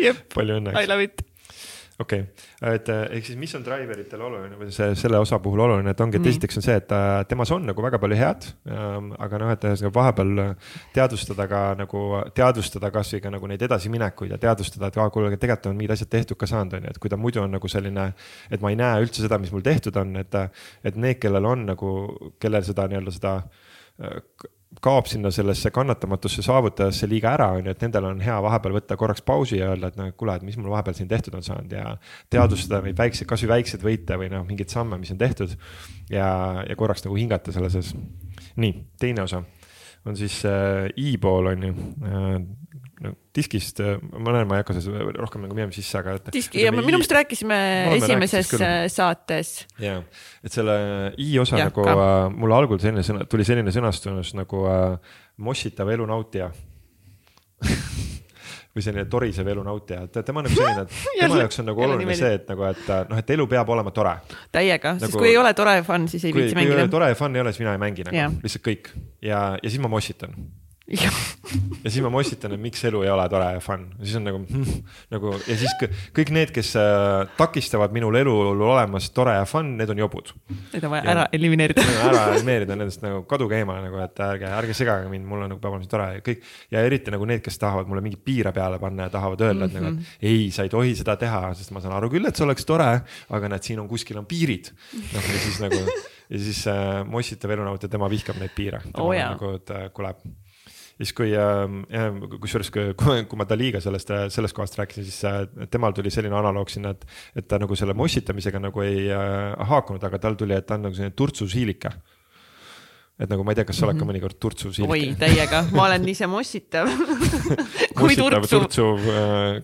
ju. palju õnne. I love it okei okay., et eh, ehk siis, mis on driveritele oluline või see, selle osa puhul oluline, et ongi, et mm. esiteks on see, et eh, temas on nagu väga palju head. Ähm, aga noh, et ühesõnaga vahepeal teadvustada ka nagu, teadvustada kasvõi ka nagu neid edasiminekuid ja teadvustada, et aa, kuule, tegelikult on mingid asjad tehtud ka saanud, on ju, et kui ta muidu on nagu selline. et ma ei näe üldse seda, mis mul tehtud on, et, et need, kellel on nagu, kellel seda nii-öelda seda kaob sinna sellesse kannatamatusse saavutajasse liiga ära, on ju, et nendel on hea vahepeal võtta korraks pausi ja öelda, et et kuule, et mis mul vahepeal siin tehtud on saanud ja teadvustada neid väikseid, kasvõi väikseid võite või noh, mingeid samme, mis on tehtud. ja, ja korraks nagu hingata selle sees. nii, teine osa on siis äh, i-pool on ju äh, no diskist, äh, ma näen, ma ei hakka selles rohkem nagu minema sisse, aga. diski ja me minu meelest rääkisime esimeses äh, saates. ja, et selle i osa ja, nagu äh, mul algul selline sõna, tuli selline sõnastus nagu äh, mossitav elu nautija või selline torisev elu nautija, et tema nagu selline, et tema jaoks on nagu oluline see, et nagu, et noh, et elu peab olema tore. täiega. Nagu,, sest kui ei ole tore fun, siis ei viitsi mängida. kui ei ole tore fun ei ole, siis mina ei mängi nagu, lihtsalt kõik. Ja, ja siis ma mossitan ja siis ma mossitan, et miks elu ei ole tore ja fun, siis on nagu hm, nagu ja siis kõik need, kes äh, takistavad minul elul olemas tore ja fun, need on jobud. Need on vaja ja, ära elimineerida ära elimineerida nendest nagu kaduge eemale nagu, et ärge, ärge segage mind, mul on nagu peab olema tore ja kõik. ja eriti nagu need, kes tahavad mulle mingeid piire peale panna ja tahavad öelda, et mm -hmm. nagu, et mhm. ei, sa ei tohi seda teha, sest ma saan aru küll, et see oleks tore, aga näed, siin on kuskil on piirid. noh, ja siis nagu ja siis äh, mossitav elunaut ja tema vihkab neid piire. Oh, nagu, et äh, kuule siis kui äh,, kusjuures kui, kui ma Daliga sellest, sellest kohast rääkisin, siis äh, temal tuli selline analoog sinna, et, et ta nagu selle mossitamisega nagu ei äh, haakunud, aga tal tuli, et ta on nagu selline turtsusiilike et nagu ma ei tea, kas sa oled ka mhm. mõnikord turtsu siilike? oi, täiega, ma olen ise mossitav kui turtsu. turtsu äh,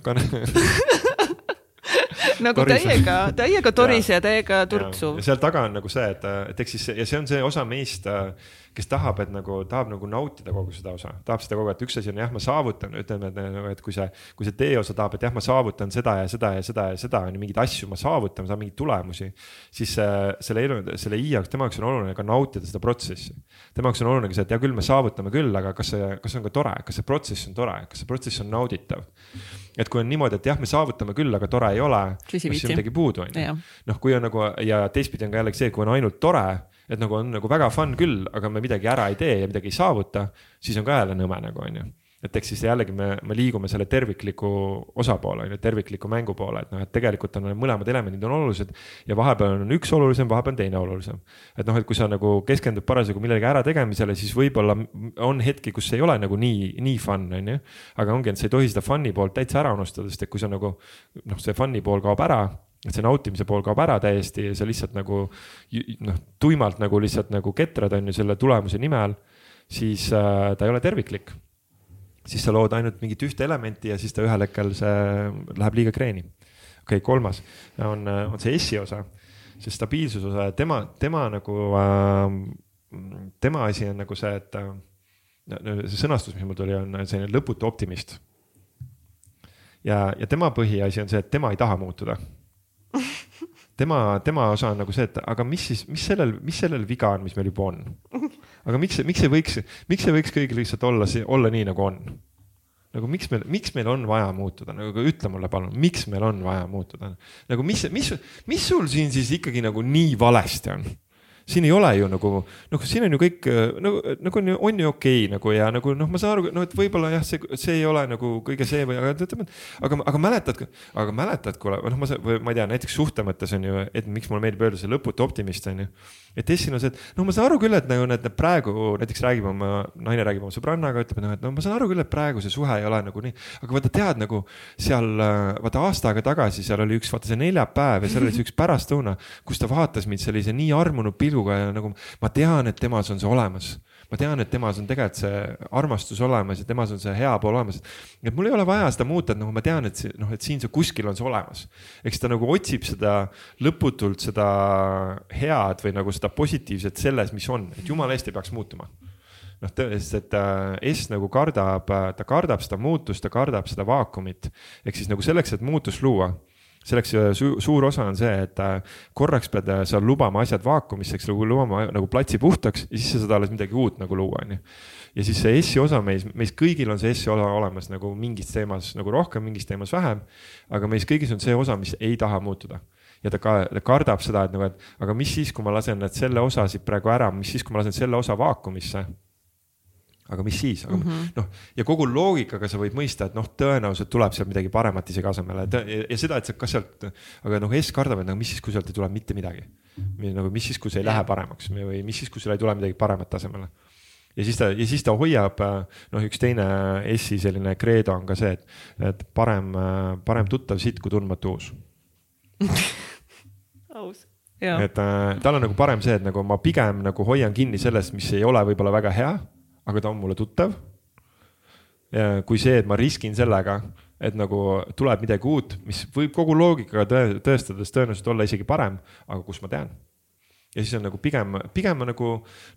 nagu täiega, täiega torise ja täiega turtsuv. seal taga on nagu see, et, et eks siis ja see on see osa meist kes tahab, et nagu tahab nagu nautida kogu seda osa, tahab seda kogu aeg, et üks asi on jah, ma saavutan, ütleme, et nagu, et kui see, kui see tee osa tahab, et jah, ma saavutan seda ja seda ja seda ja seda on ju mingeid asju ma saavutan, saan mingeid tulemusi. siis selle elu, selle i jaoks, tema jaoks on oluline ka nautida seda protsessi. tema jaoks on oluline ka see, et hea küll, me saavutame küll, aga kas see, kas see on ka tore, kas see protsess on tore, kas see protsess on nauditav. et kui on niimoodi, et jah, me saavutame küll, aga tore ei ole, siis on midagi puudu, on ju. noh, kui on nagu ja teistpidi on ka jällegi see, kui on ainult tore et nagu on nagu väga fun küll, aga me midagi ära ei tee ja midagi ei saavuta, siis on ka jälle nõme nagu on ju et eks siis jällegi me, me liigume selle tervikliku osapoole, on ju, tervikliku mängu poole, et noh, et tegelikult on mõlemad elemendid on olulised ja vahepeal on üks olulisem, vahepeal on teine olulisem. et noh, et kui sa nagu keskendud parasjagu millegi ärategemisele, siis võib-olla on hetki, kus ei ole nagu nii, nii fun, on ju. aga ongi, et sa ei tohi seda fun'i poolt täitsa ära unustada, sest et kui sa nagu noh, see fun'i pool kaob ära et see nautimise pool kaob ära täiesti ja sa lihtsalt nagu noh, tuimalt nagu lihtsalt nagu ketrad on ju selle tulemuse nimel, siis äh, ta ei ole terviklik. siis sa lood ainult mingit ühte elementi ja siis ta ühel hetkel see läheb liiga kreeni. okei okay,, kolmas on, on see S-i osa, see stabiilsuse osa ja tema, tema nagu äh,, tema asi on nagu see, et äh, see sõnastus, mis mul tuli, on selline lõputu optimist. ja, ja tema põhiasi on see, et tema ei taha muutuda tema, tema osa on nagu see, et aga mis siis, mis sellel, mis sellel viga on, mis meil juba on? aga miks, miks ei võiks, miks ei võiks kõigil lihtsalt olla, olla nii, nagu on? nagu miks meil, miks meil on vaja muutuda, nagu ütle mulle palun, miks meil on vaja muutuda? nagu mis, mis, mis sul siin siis ikkagi nagu nii valesti on? Siin ei ole ju nagu, noh, siin on ju kõik nagu, nagu on ju, on ju okei okay, nagu ja nagu noh, ma saan aru, noh, et võib-olla jah, see, see ei ole nagu kõige see või, aga ütleme, et aga, aga mäletad, aga mäletad, kuule, noh, ma, ma ei tea, näiteks suhte mõttes on ju, et miks mulle meeldib öelda see lõputu optimist on ju. Et Essin on see, et noh, ma saan aru küll, et nagu need praegu näiteks räägib oma, naine räägib oma sõbrannaga, ütleb, noh, et no ma saan aru küll, et praegu see suhe ei ole nagu nii, aga vaata, tead nagu seal vaata aasta aega tagasi seal oli üks, vaata see neljapäev ja seal oli see üks pärastlõuna, kus ta vaatas mind sellise nii armunud pilguga ja nagu ma tean, et temas on see olemas. Ma tean, et temas on tegelikult see armastus olemas ja temas on see hea pool olemas. et mul ei ole vaja seda muuta, et nagu ma tean, et noh, et siin see kuskil on see olemas. eks ta nagu otsib seda lõputult seda head või nagu seda positiivset selles, mis on, et jumala eest ei peaks muutuma noh, sest et äh, S nagu kardab, ta kardab seda muutust, ta kardab seda vaakumit. ehk siis nagu selleks, et muutust luua selleks äh, su suur osa on see, et äh, korraks pead äh, sa lubama asjad vaakumisse, nagu lubama nagu platsi puhtaks ja siis sa saad alles midagi uut nagu luua, onju. ja siis see S-i osa meis, meis kõigil on see S-i osa olemas nagu mingis teemas nagu rohkem, mingis teemas vähem. aga meis kõigis on see osa, mis ei taha muutuda ja ta ka ta kardab seda, et nagu, et aga mis siis, kui ma lasen need selle osa siit praegu ära, mis siis, kui ma lasen selle osa vaakumisse aga mis siis, aga mm -hmm. noh, ja kogu loogikaga sa võid mõista, et noh, tõenäoliselt tuleb sealt midagi paremat isegi asemele ja, ja seda, et sa, kas sealt, aga noh, S kardab, et nagu mis siis, kui sealt ei tule mitte midagi. nagu mis siis, kui see ei lähe paremaks või mis siis, kui seal ei tule midagi paremat asemele. ja siis ta, ja siis ta hoiab, noh, üks teine S-i selline kreedo on ka see, et, et parem, parem tuttav sitt kui tundmatu uus aus et äh, tal on nagu parem see, et nagu ma pigem nagu hoian kinni sellest, mis ei ole võib-olla väga hea aga ta on mulle tuttav. kui see, et ma riskin sellega, et nagu tuleb midagi uut, mis võib kogu loogikaga tõe, tõestades tõenäoliselt olla isegi parem, aga kust ma tean ja siis on nagu pigem, pigem ma nagu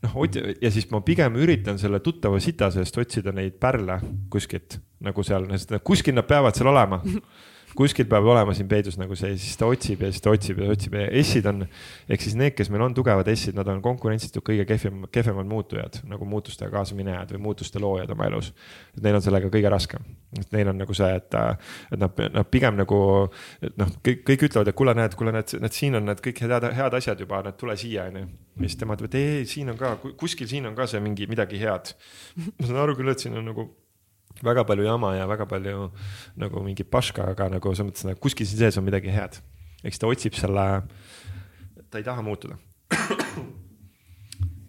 noh, ja siis ma pigem üritan selle tuttava sita seest otsida neid pärle kuskilt nagu seal, sest kuskil nad peavad seal olema kuskil peab olema siin peidus nagu see, siis ta otsib ja siis ta otsib ja otsib ja S-id on, ehk siis need, kes meil on tugevad S-id, nad on konkurentsitult kõige kehvem, kehvemad muutujad nagu muutustega kaasaminejad või muutuste loojad oma elus. et neil on sellega kõige raskem, et neil on nagu see, et, et nad, nad pigem nagu noh, kõik, kõik ütlevad, et kuule, näed, kuule, näed, näed, siin on need kõik head, head asjad juba, näed, tule siia, onju. ja siis tema ütleb, et ei, siin on ka, kuskil siin on ka see mingi midagi head. ma saan aru küll, et siin on nagu väga palju jama ja väga palju nagu mingi paška, aga nagu selles mõttes nagu kuskil siin sees on midagi head. eks ta otsib selle, ta ei taha muutuda.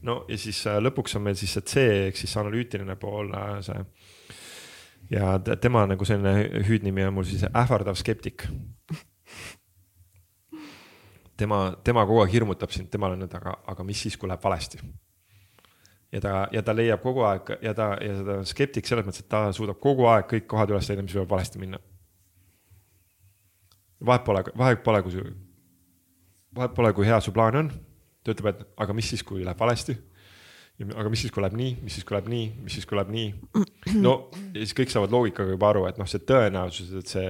no ja siis äh, lõpuks on meil siis see C ehk siis analüütiline pool, äh, see. ja tema nagu selline hüüdnimi on mul siis ähvardav skeptik tema, tema kogu aeg hirmutab sind, temal on nüüd, aga, aga mis siis, kui läheb valesti ja ta, ja ta leiab kogu aeg ja ta, ja ta on skeptik selles mõttes, et ta suudab kogu aeg kõik kohad üles leida, mis võivad valesti minna. vahet pole, vahet pole, kui vahet pole, kui hea su plaan on. ta ütleb, et aga mis siis, kui läheb valesti aga mis siis, kui läheb nii, mis siis, kui läheb nii, mis siis, kui läheb nii. no ja siis kõik saavad loogikaga juba aru, et noh, see tõenäosus, et see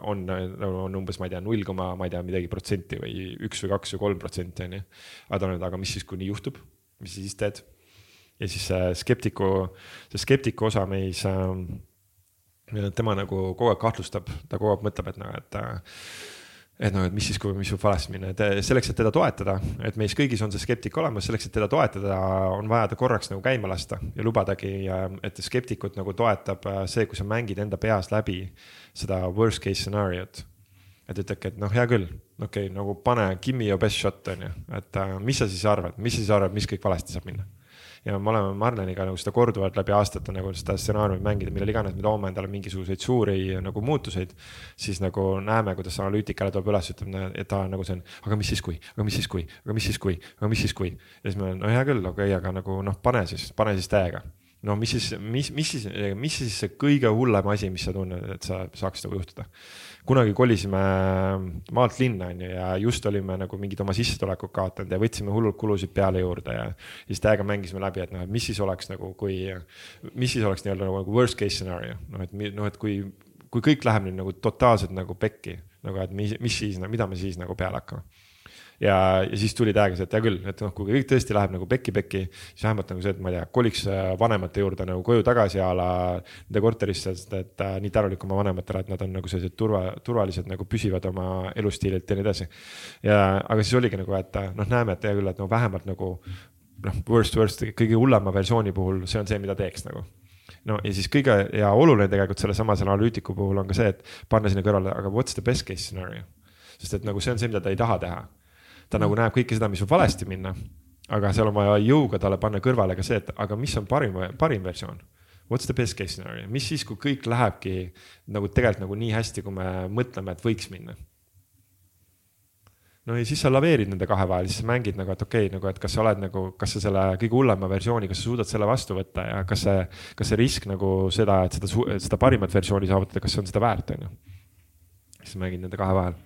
on, on umbes, ma ei tea, null koma, ma ei tea, midagi protsenti või üks või kaks või kolm protsenti on ju. aga ta on, et aga mis siis, kui nii juhtub, mis sa siis teed? Ja siis see skeptiku, see skeptiku osa meis äh,, tema nagu kogu aeg kahtlustab, ta kogu aeg mõtleb, et noh, et äh, et noh, et mis siis, kui, mis võib valesti minna, et selleks, et teda toetada, et meis kõigis on see skeptik olemas, selleks, et teda toetada, on vaja ta korraks nagu käima lasta ja lubadagi, et skeptikut nagu toetab äh, see, kui sa mängid enda peas läbi seda worst case scenario't. et ütledki, et noh, hea küll, okei okay,, nagu pane, give me your best shot on ju, et uh, mis sa siis arvad, mis sa siis arvad, mis kõik valesti saab minna ja me oleme Marleniga nagu seda korduvalt läbi aastate nagu seda stsenaariumi mängida, millal iganes me toome endale mingisuguseid suuri nagu muutuseid. siis nagu näeme, kuidas analüütik jälle tuleb üles, ütleb, et ta nagu see on, aga mis siis, kui, aga mis siis, kui, aga mis siis, kui, aga mis siis, kui. ja siis me, no hea küll, okei okay,, aga nagu noh, pane siis, pane siis täiega no mis siis, mis, mis siis, mis siis see kõige hullem asi, mis sa tunned, et sa saaks nagu juhtuda? Kunagi kolisime maalt linna onju ja just olime nagu mingid oma sissetulekud kaotanud ja võtsime hullult kulusid peale juurde ja. siis täiega mängisime läbi, et noh, et mis siis oleks nagu, kui, mis siis oleks nii-öelda nagu worst case scenario, noh et noh, et kui, kui kõik läheb nüüd nagu totaalselt nagu pekki nagu, et mis, mis siis, mida me siis nagu peale hakkame ja, ja siis tuli see, et hea küll, et noh, kui kõik tõesti läheb nagu pekki-pekki, siis vähemalt nagu see, et ma ei tea, koliks äh, vanemate juurde nagu koju tagasi a la nende korterisse, sest et äh, nii tänulik oma vanematele, et nad on nagu sellised turva, turvalised nagu püsivad oma elustiililt ja nii edasi. ja, aga siis oligi nagu, et äh, noh, näeme, et hea küll, et no vähemalt nagu noh, worst worst kõige hullema versiooni puhul, see on see, mida teeks nagu no ja siis kõige ja oluline tegelikult selle samase analüütiku puhul on ka see, et panna sinna kõrvale, aga what's the best case scenario. sest et nagu see on see, mida ta ei taha teha ta nagu näeb kõike seda, mis võib valesti minna. aga seal on vaja jõuga talle panna kõrvale ka see, et aga mis on parim, parim versioon. What's the best case scenario, mis siis, kui kõik lähebki nagu tegelikult nagu nii hästi, kui me mõtleme, et võiks minna no ja siis sa laveerid nende kahe vahel, siis sa mängid nagu, et okei okay,, nagu, et kas sa oled nagu, kas sa selle kõige hullema versiooni, kas sa suudad selle vastu võtta ja kas see, kas see risk nagu seda, et seda, seda parimat versiooni saavutada, kas see on seda väärt, on ju. siis sa mängid nende kahe vahel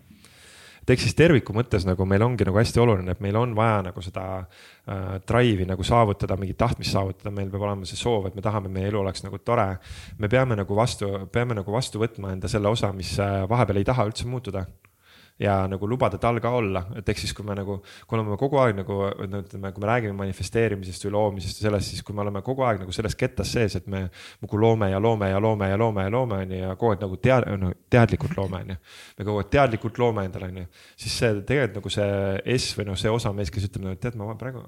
et ehk siis terviku mõttes nagu meil ongi nagu hästi oluline, et meil on vaja nagu seda äh, drive'i nagu saavutada, mingit tahtmist saavutada, meil peab olema see soov, et me tahame, meie elu oleks nagu tore. me peame nagu vastu, peame nagu vastu võtma enda selle osa, mis äh, vahepeal ei taha üldse muutuda ja nagu lubada tal ka olla, et ehk siis, kui me nagu, kui oleme kogu aeg nagu no ütleme, kui me räägime manifesteerimisest või loomisest ja sellest, siis kui me oleme kogu aeg nagu selles kettas sees, et me nagu loome ja loome ja loome ja loome ja loome on ju ja kogu aeg nagu tead-, no teadlikult loome on ju. me kogu aeg teadlikult loome endale on ju, siis see tegelikult nagu see S või noh, see osa mees, kes ütleb, no tead, ma praegu,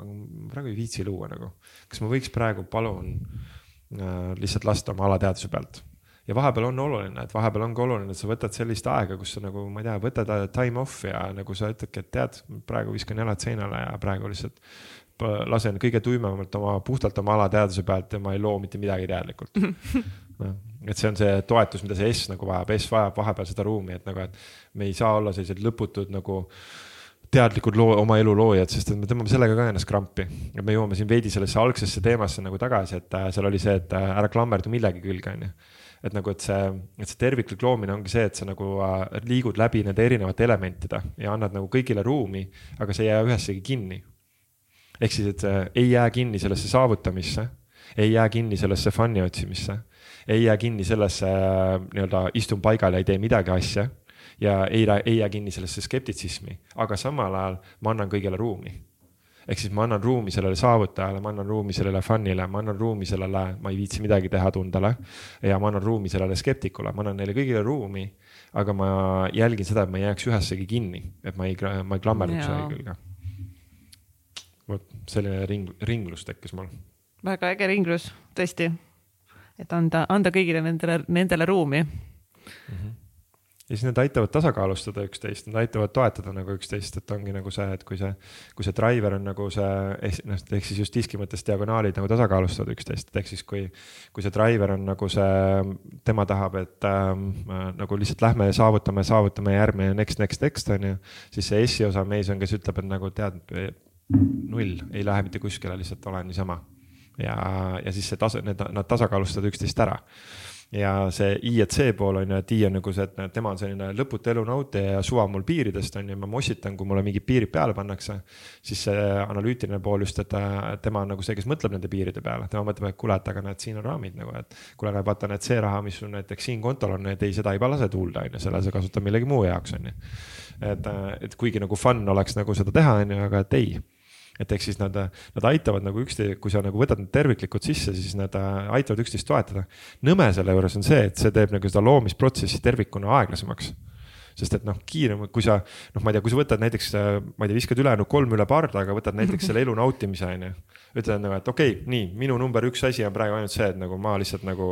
praegu ei viitsi luua nagu. kas ma võiks praegu palun äh, lihtsalt lasta oma alateadvuse pealt ja vahepeal on oluline, et vahepeal on ka oluline, et sa võtad sellist aega, kus sa nagu, ma ei tea, võtad time off ja nagu sa ütledki, et tead, praegu viskan jalad seinale ja praegu lihtsalt lasen kõige tuimemalt oma, puhtalt oma alateadvuse pealt ja ma ei loo mitte midagi teadlikult. Noh, et see on see toetus, mida see S nagu vajab, S vajab vahepeal seda ruumi, et nagu, et me ei saa olla sellised lõputud nagu teadlikud loo, oma elu loojad, sest et me tõmbame sellega ka ennast krampi. ja me jõuame siin veidi sellesse algsesse teemasse nagu tagasi, et äh, seal oli see, et äh, ära klammerdu millegi külge, onju et nagu, et see, et see terviklik loomine ongi see, et sa nagu äh, liigud läbi nende erinevate elementide ja annad nagu kõigile ruumi, aga sa ei jää ühessegi kinni. ehk siis, et ei jää kinni sellesse saavutamisse, ei jää kinni sellesse fun'i otsimisse, ei jää kinni sellesse äh, nii-öelda istun paigal ja ei tee midagi asja ja ei, ei jää kinni sellesse skeptitsismi, aga samal ajal ma annan kõigele ruumi ehk siis ma annan ruumi sellele saavutajale, ma annan ruumi sellele fun'ile, ma annan ruumi sellele, ma ei viitsi midagi teha tundele. ja ma annan ruumi sellele skeptikule, ma annan neile kõigile ruumi. aga ma jälgin seda, et ma ei jääks ühessegi kinni, et ma ei, ma ei klammerduks ühegi külge. vot selline ring, ringlus tekkis mul. väga äge ringlus, tõesti. et anda, anda kõigile nendele, nendele ruumi mm. -hmm ja siis need aitavad tasakaalustada üksteist, nad aitavad toetada nagu üksteist, et ongi nagu see, et kui see, kui see driver on nagu see, noh, ehk siis just diski mõttes diagonaalid nagu tasakaalustavad üksteist, et ehk siis kui, kui see driver on nagu see, tema tahab, et ähm, nagu lihtsalt lähme ja saavutame, saavutame järgmine next, next, next on ju, siis see S-i osa mees on, kes ütleb, et nagu tead, null, ei lähe mitte kuskile, lihtsalt olen niisama. ja, ja siis see tasa, need, nad tasakaalustavad üksteist ära ja see I et C pool on ju, et I on nagu see, et tema on selline lõputu elu nautija ja suva mul piiridest on ju, ma mossitan, kui mulle mingid piirid peale pannakse. siis see analüütiline pool just, et tema on nagu see, kes mõtleb nende piiride peale, tema mõtleb, et kuule, et aga näed, siin on raamid nagu, et. kuule, aga vaata, näed see raha, mis sul näiteks siin kontol on, et ei, seda ei lase tuulde on ju, selle sa kasutad millegi muu jaoks on ju. et, et kuigi nagu fun oleks nagu seda teha, on ju, aga et ei et ehk siis nad, nad aitavad nagu üksteist, kui sa nagu võtad need terviklikult sisse, siis nad äh, aitavad üksteist toetada. nõme selle juures on see, et see teeb nagu seda loomisprotsessi tervikuna aeglasemaks sest et noh, kiirem, kui sa noh, ma ei tea, kui sa võtad näiteks, äh, ma ei tea, viskad ülejäänud kolm üle pardaga, võtad näiteks selle elu nautimise on ju ütled nagu, et okei okay,, nii minu number üks asi on praegu ainult see, et nagu ma lihtsalt nagu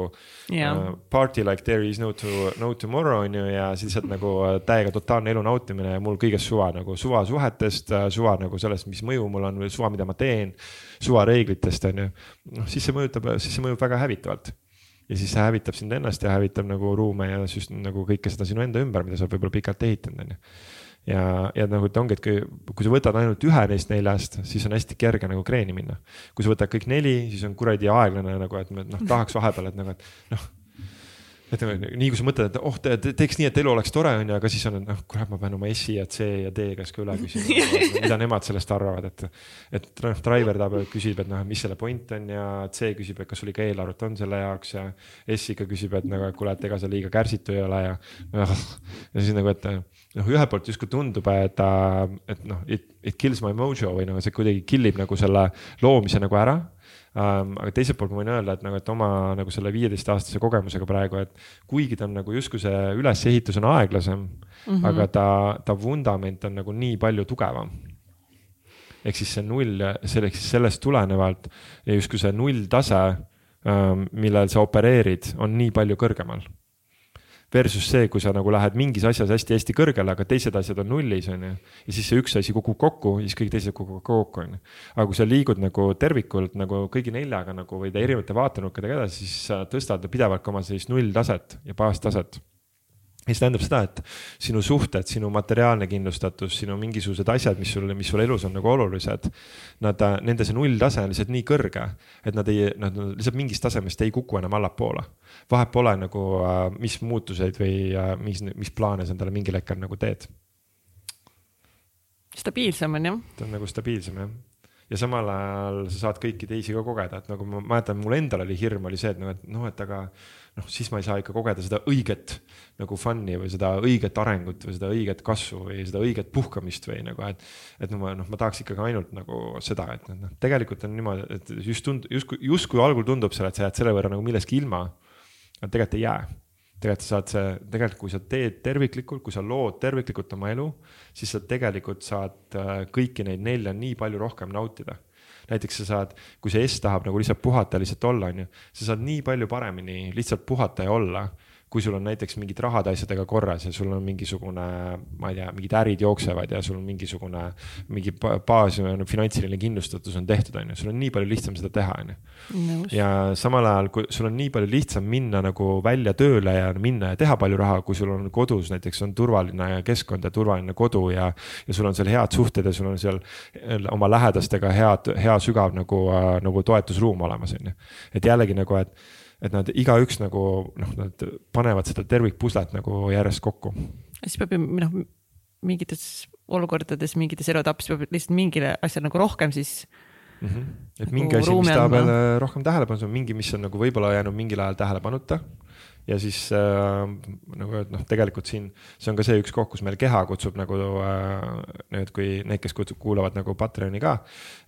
yeah. uh, party like there is no to, no tomorrow on ju ja siis lihtsalt nagu uh, täiega totaalne elu nautimine ja mul kõigest suva nagu suva suhetest uh,, suva nagu sellest, mis mõju mul on või suva, mida ma teen. suva reeglitest on ju, noh siis see mõjutab, siis see mõjub väga hävitavalt ja siis see hävitab sind ennast ja hävitab nagu ruume ja just nagu kõike seda sinu enda ümber, mida sa oled võib-olla pikalt ehitanud, on ju ja, ja nagu, et ongi, et kui, kui sa võtad ainult ühe neist neljast, siis on hästi kerge nagu kreeni minna. kui sa võtad kõik neli, siis on kuradi aeglane nagu, et noh, tahaks vahepeal, et nagu, et noh et nii kui sa mõtled, et oh te, te, teeks nii, et elu oleks tore, onju, aga siis on, et noh, kurat, ma pean oma S-i ja C ja D käest ka üle küsima mida nemad sellest arvavad, et. et noh, driver tahab, küsib, et noh, mis selle point on ja C küsib, et kas sul ikka eelarvet on selle jaoks ja. S ikka küsib, et nagu, et kuule, et ega sa liiga kärsitu ei ole ja noh. ja siis nagu, et noh, ühelt poolt justkui tundub, et, et noh, it, it kills my mojo või noh, see kuidagi kill ib nagu selle loomise nagu ära ähm,. aga teiselt poolt ma võin öelda, et nagu, et oma nagu selle viieteistaastase kogemusega praegu, et kuigi ta on nagu justkui see ülesehitus on aeglasem mm, -hmm. aga ta, ta vundament on nagu nii palju tugevam ehk siis see null, selleks sellest tulenevalt justkui see nulltase, ähm, millel sa opereerid, on nii palju kõrgemal Versus see, kui sa nagu lähed mingis asjas hästi-hästi kõrgele, aga teised asjad on nullis, on ju. ja siis see üks asi kukub kokku, siis kõik teised kukuvad kokku, on ju. aga kui sa liigud nagu tervikult nagu kõigi neljaga nagu või erinevate vaatenurkadega edasi, siis sa tõstad pidevalt ka oma sellist nulltaset ja baastaset see tähendab seda, et sinu suhted, sinu materiaalne kindlustatus, sinu mingisugused asjad, mis sul, mis sul elus on nagu olulised. Nad, nende see nulltase on lihtsalt nii kõrge, et nad ei, nad lihtsalt mingist tasemest ei kuku enam allapoole. vahet pole nagu, äh, mis muutuseid või äh, mis, mis plaane sa endale mingil hetkel nagu teed. stabiilsem on jah. ta on nagu stabiilsem jah ja samal ajal sa saad kõiki teisi ka kogeda, et nagu ma mäletan, mul endal oli hirm oli see, et noh, et noh, et aga noh, siis ma ei saa ikka kogeda seda õiget nagu fun'i või seda õiget arengut või seda õiget kasvu või seda õiget puhkamist või nagu, et. et no ma, noh, ma tahaks ikkagi ainult nagu seda, et noh, tegelikult on niimoodi, et just tund-, justkui, justkui algul tundub selle, et sa jääd selle võrra nagu millestki ilma. aga tegelikult ei jää tegelikult sa saad see, tegelikult kui sa teed terviklikult, kui sa lood terviklikult oma elu, siis sa tegelikult saad äh, kõiki neid nelja nii palju rohkem nautida. Näiteks sa saad, kui see S tahab nagu lihtsalt puhata lihtsalt olla, on ju, sa saad nii palju paremini lihtsalt puhata ja olla kui sul on näiteks mingid rahad asjadega korras ja sul on mingisugune, ma ei tea, mingid ärid jooksevad ja sul on mingisugune, mingi baas, finantsiline kindlustatus on tehtud, on ju, sul on nii palju lihtsam seda teha, on ju. ja samal ajal, kui sul on nii palju lihtsam minna nagu välja tööle ja minna ja teha palju raha, kui sul on kodus näiteks on turvaline keskkond ja turvaline kodu ja. ja sul on seal head suhted ja sul on seal oma lähedastega head, hea sügav nagu, nagu toetusruum olemas, on ju. et jällegi nagu, et et nad igaüks nagu noh, nad panevad seda tervikpuslet nagu järjest kokku. siis peab ju noh, mingites olukordades, mingites eluetappides peab lihtsalt mingile asjale nagu rohkem siis mm. -hmm. et nagu mingi asi, mis tahab jälle rohkem tähelepanu, mingi, mis on nagu võib-olla jäänud mingil ajal tähelepanuta ja siis äh, nagu öeldud, noh, tegelikult siin see on ka see üks koht, kus meil keha kutsub nagu äh, nüüd, kui need, kes kutsub, kuulavad nagu Patreoni ka.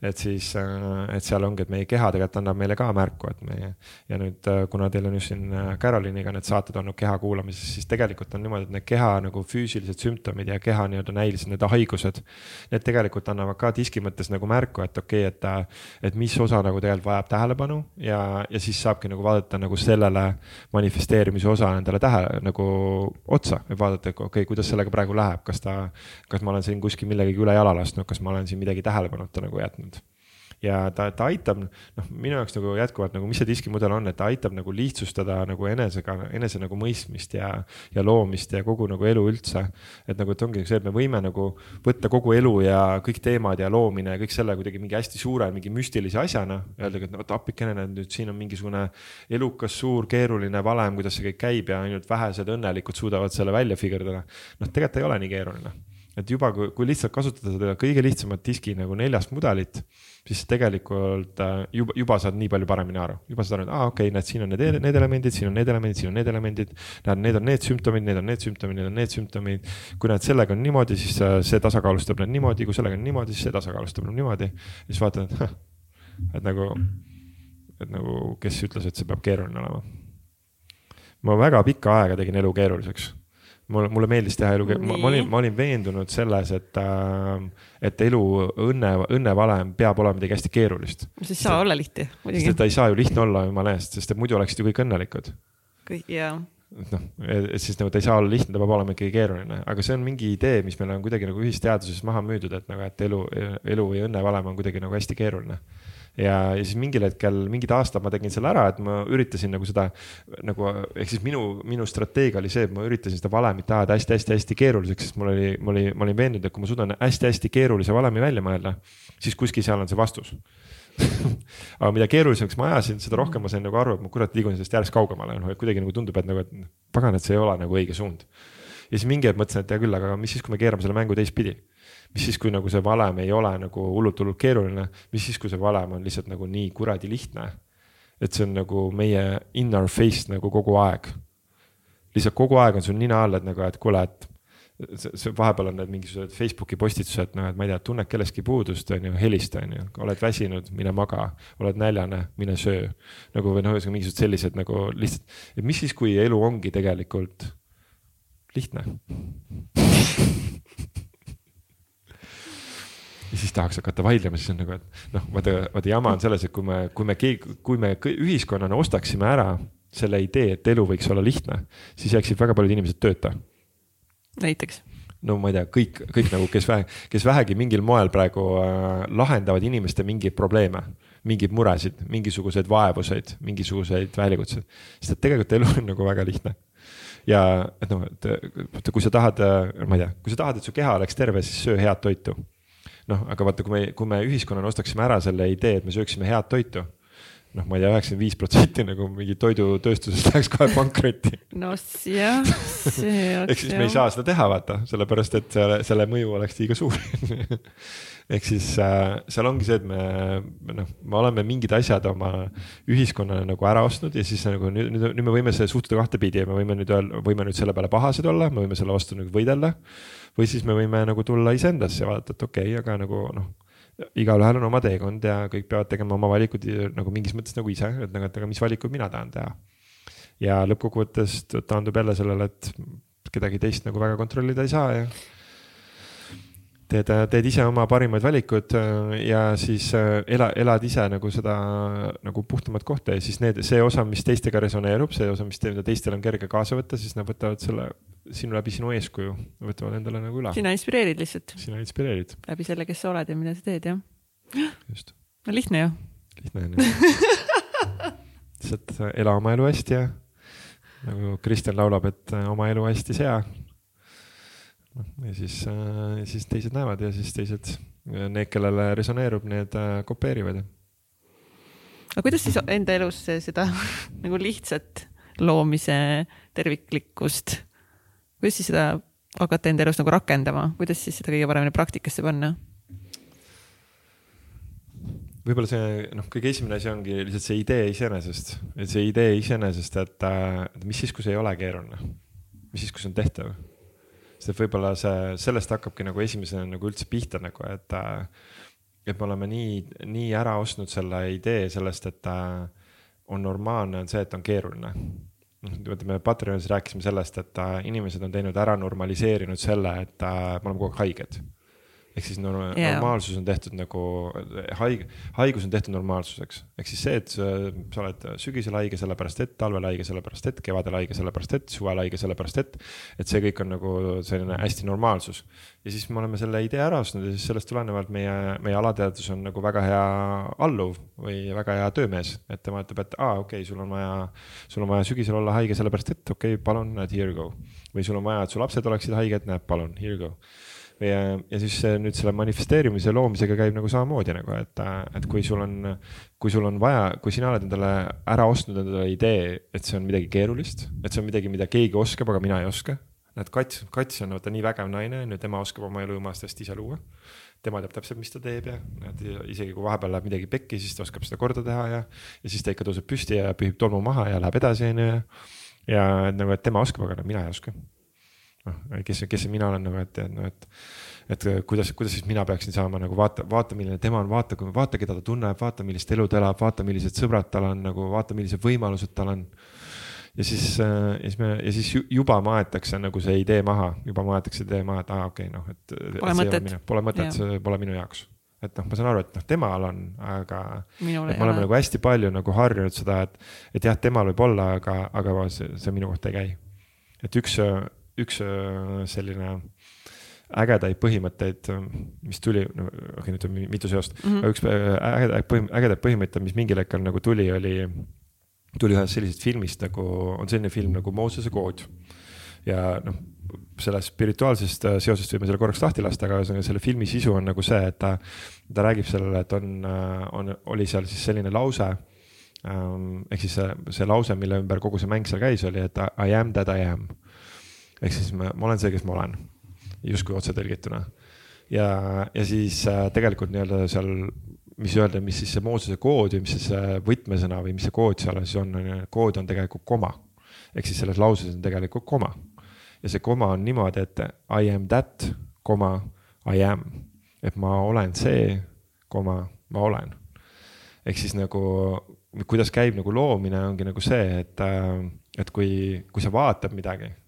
et siis äh,, et seal ongi, et meie keha tegelikult annab meile ka märku, et meie ja nüüd äh,, kuna teil on just siin äh, Caroliniga need saated olnud keha kuulamises, siis tegelikult on niimoodi, et need keha nagu füüsilised sümptomid ja keha nii-öelda näilised, need haigused. Need tegelikult annavad ka diski mõttes nagu märku, et okei okay,, et, äh, et mis osa nagu tegelikult vajab tähelepanu ja, ja siis saabki nagu vaadata nagu sellele manifesteerima investeerimise osa endale tähe nagu otsa ja vaadata, okei okay,, kuidas sellega praegu läheb, kas ta, kas ma olen siin kuskil millegagi üle jala lasknud, kas ma olen siin midagi tähelepanuta nagu jätnud. Ja ta, ta aitab, noh, minu jaoks nagu jätkuvalt nagu, mis see diskimudel on, et ta aitab nagu lihtsustada nagu enesega, enese nagu mõistmist ja, ja loomist ja kogu nagu elu üldse. et nagu, et ongi see, et me võime nagu võtta kogu elu ja kõik teemad ja loomine ja kõik selle kuidagi mingi hästi suure, mingi müstilise asjana. Öeldagi, et no vot appikene, nüüd siin on mingisugune elukas, suur, keeruline valem, kuidas see kõik käib ja ainult vähesed õnnelikud suudavad selle välja figurdada. noh, tegelikult ei ole nii keeruline et juba, kui, kui lihtsalt kasutada seda kõige lihtsamat diski nagu neljast mudelit, siis tegelikult äh, juba, juba saad nii palju paremini aru, juba saad aru, et aa ah,, okei okay,, näed, siin on need, need elemendid, siin on need elemendid, siin on need elemendid. näed, need on need sümptomid, need on need sümptomid, need on need sümptomid. kui näed, sellega on niimoodi, siis äh, see tasakaalustab need niimoodi, kui sellega on niimoodi, siis see tasakaalustab need niimoodi. siis vaatad, et, et nagu, et nagu, kes ütles, et see peab keeruline olema. ma väga pikka aega tegin elu keeruliseks mulle, mulle meeldis teha elu, ma, ma olin, ma olin veendunud selles, et äh,, et elu õnne, õnnevalem peab olema midagi hästi keerulist. see ei saa olla lihtne, sest et ta ei saa ju lihtne olla jumala eest, sest et muidu oleksid ju kõik õnnelikud. kõik, jaa. Noh, et siis nagu ta ei saa olla lihtne, ta peab olema ikkagi keeruline, aga see on mingi idee, mis meil on kuidagi nagu ühisteaduses maha müüdud, et nagu, et elu, elu või õnnevalem on kuidagi nagu hästi keeruline ja, ja siis mingil hetkel, mingid aastad ma tegin selle ära, et ma üritasin nagu seda nagu ehk siis minu, minu strateegia oli see, et ma üritasin seda valemit ajada hästi-hästi-hästi keeruliseks, sest mul oli, ma olin, ma olin veendunud, et kui ma suudan hästi-hästi keerulise valemi välja mõelda, siis kuskil seal on see vastus aga mida keerulisemaks ma ajasin, seda rohkem ma sain nagu aru, et ma kurat liigun sellest järjest kaugemale, noh, et kuidagi nagu tundub, et nagu, et pagan, et see ei ole nagu õige suund. ja siis mingi hetk mõtlesin, et hea küll, aga mis siis, kui me keerame selle mängu teistpidi mis siis, kui nagu see valem ei ole nagu hullult-hullult keeruline, mis siis, kui see valem on lihtsalt nagu nii kuradi lihtne. et see on nagu meie in our face nagu kogu aeg. lihtsalt kogu aeg on sul nina all, et nagu, et kuule, et see, vahepeal on need mingisugused Facebooki postitused, noh, et ma ei tea, tunned kellestki puudust, on ju, helista, on ju, oled väsinud, mine maga, oled näljane, mine söö. nagu või noh, ühesõnaga mingisugused sellised nagu lihtsalt, et mis siis, kui elu ongi tegelikult lihtne ja siis tahaks hakata vaidlema, siis on nagu, et noh, vaata, vaata jama on selles, et kui me, kui me keegi, kui me ühiskonnana ostaksime ära selle idee, et elu võiks olla lihtne, siis jääksid väga paljud inimesed tööta. näiteks? no ma ei tea, kõik, kõik nagu, kes vähe, kes vähegi mingil moel praegu äh, lahendavad inimeste mingeid probleeme, mingeid muresid, mingisuguseid vaevuseid, mingisuguseid väljakutseid. sest et tegelikult elu on nagu väga lihtne ja et noh, et kui sa tahad, äh, ma ei tea, kui sa tahad, et su keha oleks terve, siis söö head toitu noh, aga vaata, kui me, kui me ühiskonnana ostaksime ära selle idee, et me sööksime head toitu noh, ma ei tea, üheksakümmend viis protsenti nagu mingi toidutööstusest läheks kohe pankrotti. no jah, see oleks. ehk siis me ei saa seda teha, vaata, sellepärast et selle, selle mõju oleks liiga suur ehk siis äh, seal ongi see, et me noh, me oleme mingid asjad oma ühiskonnale nagu ära ostnud ja siis nagu nüüd, nüüd, nüüd me võime seda suhtuda kahtepidi ja me võime nüüd öelda, võime nüüd selle peale pahased olla, me võime selle vastu nüüd võidelda. või siis me võime nagu tulla iseendasse ja vaadata, et okei okay,, aga nagu noh igalühel on oma teekond ja kõik peavad tegema oma valikud nagu mingis mõttes nagu ise, et nagu, et aga mis valikuid mina tahan teha. ja lõppkokkuvõttes taandub jälle sellele, et kedagi teist nagu väga kontrollida ei saa ja teed, teed ise oma parimaid valikud äh, ja siis äh, ela, elad ise nagu seda nagu puhtamat kohta ja siis need, see osa, mis teistega resoneerub, see osa, mis te, teistel on kerge kaasa võtta, siis nad võtavad selle sinu läbi sinu eeskuju, võtavad endale nagu üle. sina inspireerid lihtsalt. sina inspireerid. läbi selle, kes sa oled ja mida sa teed, jah. just. no lihtne ju. lihtne on ju. lihtsalt äh, ela oma elu hästi ja nagu Kristjan laulab, et oma elu hästi sea ja siis, äh, siis teised näevad ja siis teised, need, kellele resoneerub, need äh, kopeerivad. aga kuidas siis enda elus seda nagu lihtsat loomise terviklikkust, kuidas siis seda hakata enda elus nagu rakendama, kuidas siis seda kõige paremini praktikasse panna? võib-olla see noh, kõige esimene asi ongi lihtsalt see idee iseenesest, et see idee iseenesest, et, äh, et mis siis, kui see ei ole keeruline, mis siis, kui see on tehtav sest võib-olla see, sellest hakkabki nagu esimesena nagu üldse pihta nagu, et, et me oleme nii, nii ära ostnud selle idee sellest, et on normaalne, on see, et on keeruline noh, ütleme Patreonis rääkisime sellest, et inimesed on teinud ära normaliseerinud selle, et me oleme kogu aeg haiged. Ehk siis norm Jaa. normaalsus on tehtud nagu haige, haigus on tehtud normaalsuseks. ehk siis see, et sa, sa oled sügisel haige sellepärast, et talvel haige sellepärast, et kevadel haige sellepärast, et suvel haige sellepärast, et. et see kõik on nagu selline hästi normaalsus. ja siis me oleme selle idee ära ostnud ja siis sellest tulenevalt meie, meie alateadvus on nagu väga hea alluv või väga hea töömees. et tema ütleb, et aa, okei okay,, sul on vaja, sul on vaja sügisel olla haige sellepärast, et okei okay,, palun, näed, here you go. või sul on vaja, et su lapsed oleksid haiged, näed, palun, here you go ja, ja siis nüüd selle manifesteerimise loomisega käib nagu samamoodi nagu, et, et kui sul on, kui sul on vaja, kui sina oled endale ära ostnud endale idee, et see on midagi keerulist, et see on midagi, mida keegi oskab, aga mina ei oska. näed, kats, kats on vaata nii vägev naine, on ju, tema oskab oma elu õõmastest ise luua. tema teab täpselt, mis ta teeb ja näed, isegi kui vahepeal läheb midagi pekki, siis ta oskab seda korda teha ja, ja siis ta ikka tõuseb püsti ja pühib tolmu maha ja läheb edasi, on ju. ja et nagu, et tema oskab, aga mina ei oska noh, kes, kes see mina olen nagu, et, et noh, et, et kuidas, kuidas siis mina peaksin saama nagu vaata, vaata, milline tema on, vaata, vaata, keda ta tunneb, vaata, millist elu ta elab, vaata, millised sõbrad tal on nagu, vaata, millised võimalused tal on. ja siis, ja siis me ja siis juba maetakse nagu see idee maha, juba maetakse idee maha, et aa okei okay,, noh, et. Pole mõtet. Pole mõtet, see pole minu jaoks et noh, ma saan aru, et noh, temal on, aga. Minul et me oleme nagu hästi palju nagu harjunud seda, et, et jah, temal võib olla, aga, aga see, see minu kohta ei käi. et üks üks äh, selline ägedaid põhimõtteid, mis tuli, no okei okay,, nüüd on mitu seost mm, -hmm. üks äh, ägedaid põhim-, ägedaid põhimõtteid, mis mingil hetkel nagu tuli, oli, tuli ühest sellisest filmist nagu, on selline film nagu Moosese kood. ja noh, sellest spirituaalsest äh, seosest võime selle korraks lahti lasta, aga ühesõnaga selle filmi sisu on nagu see, et ta, ta räägib sellele, et on, on, oli seal siis selline lause ähm,. ehk siis see, see lause, mille ümber kogu see mäng seal käis, oli, et I am that I am ehk siis ma, ma olen see, kes ma olen, justkui otsetõlgituna. ja, ja siis äh, tegelikult nii-öelda seal, mis öelda, mis siis see Moosese kood või mis siis see võtmesõna või mis see kood seal siis on, on ju, kood on tegelikult koma. ehk siis selles lauses on tegelikult koma. ja see koma on niimoodi, et I am that, koma, I am. et ma olen see, koma, ma olen. ehk siis nagu, kuidas käib nagu loomine, ongi nagu see, et, äh, et kui, kui sa vaatad midagi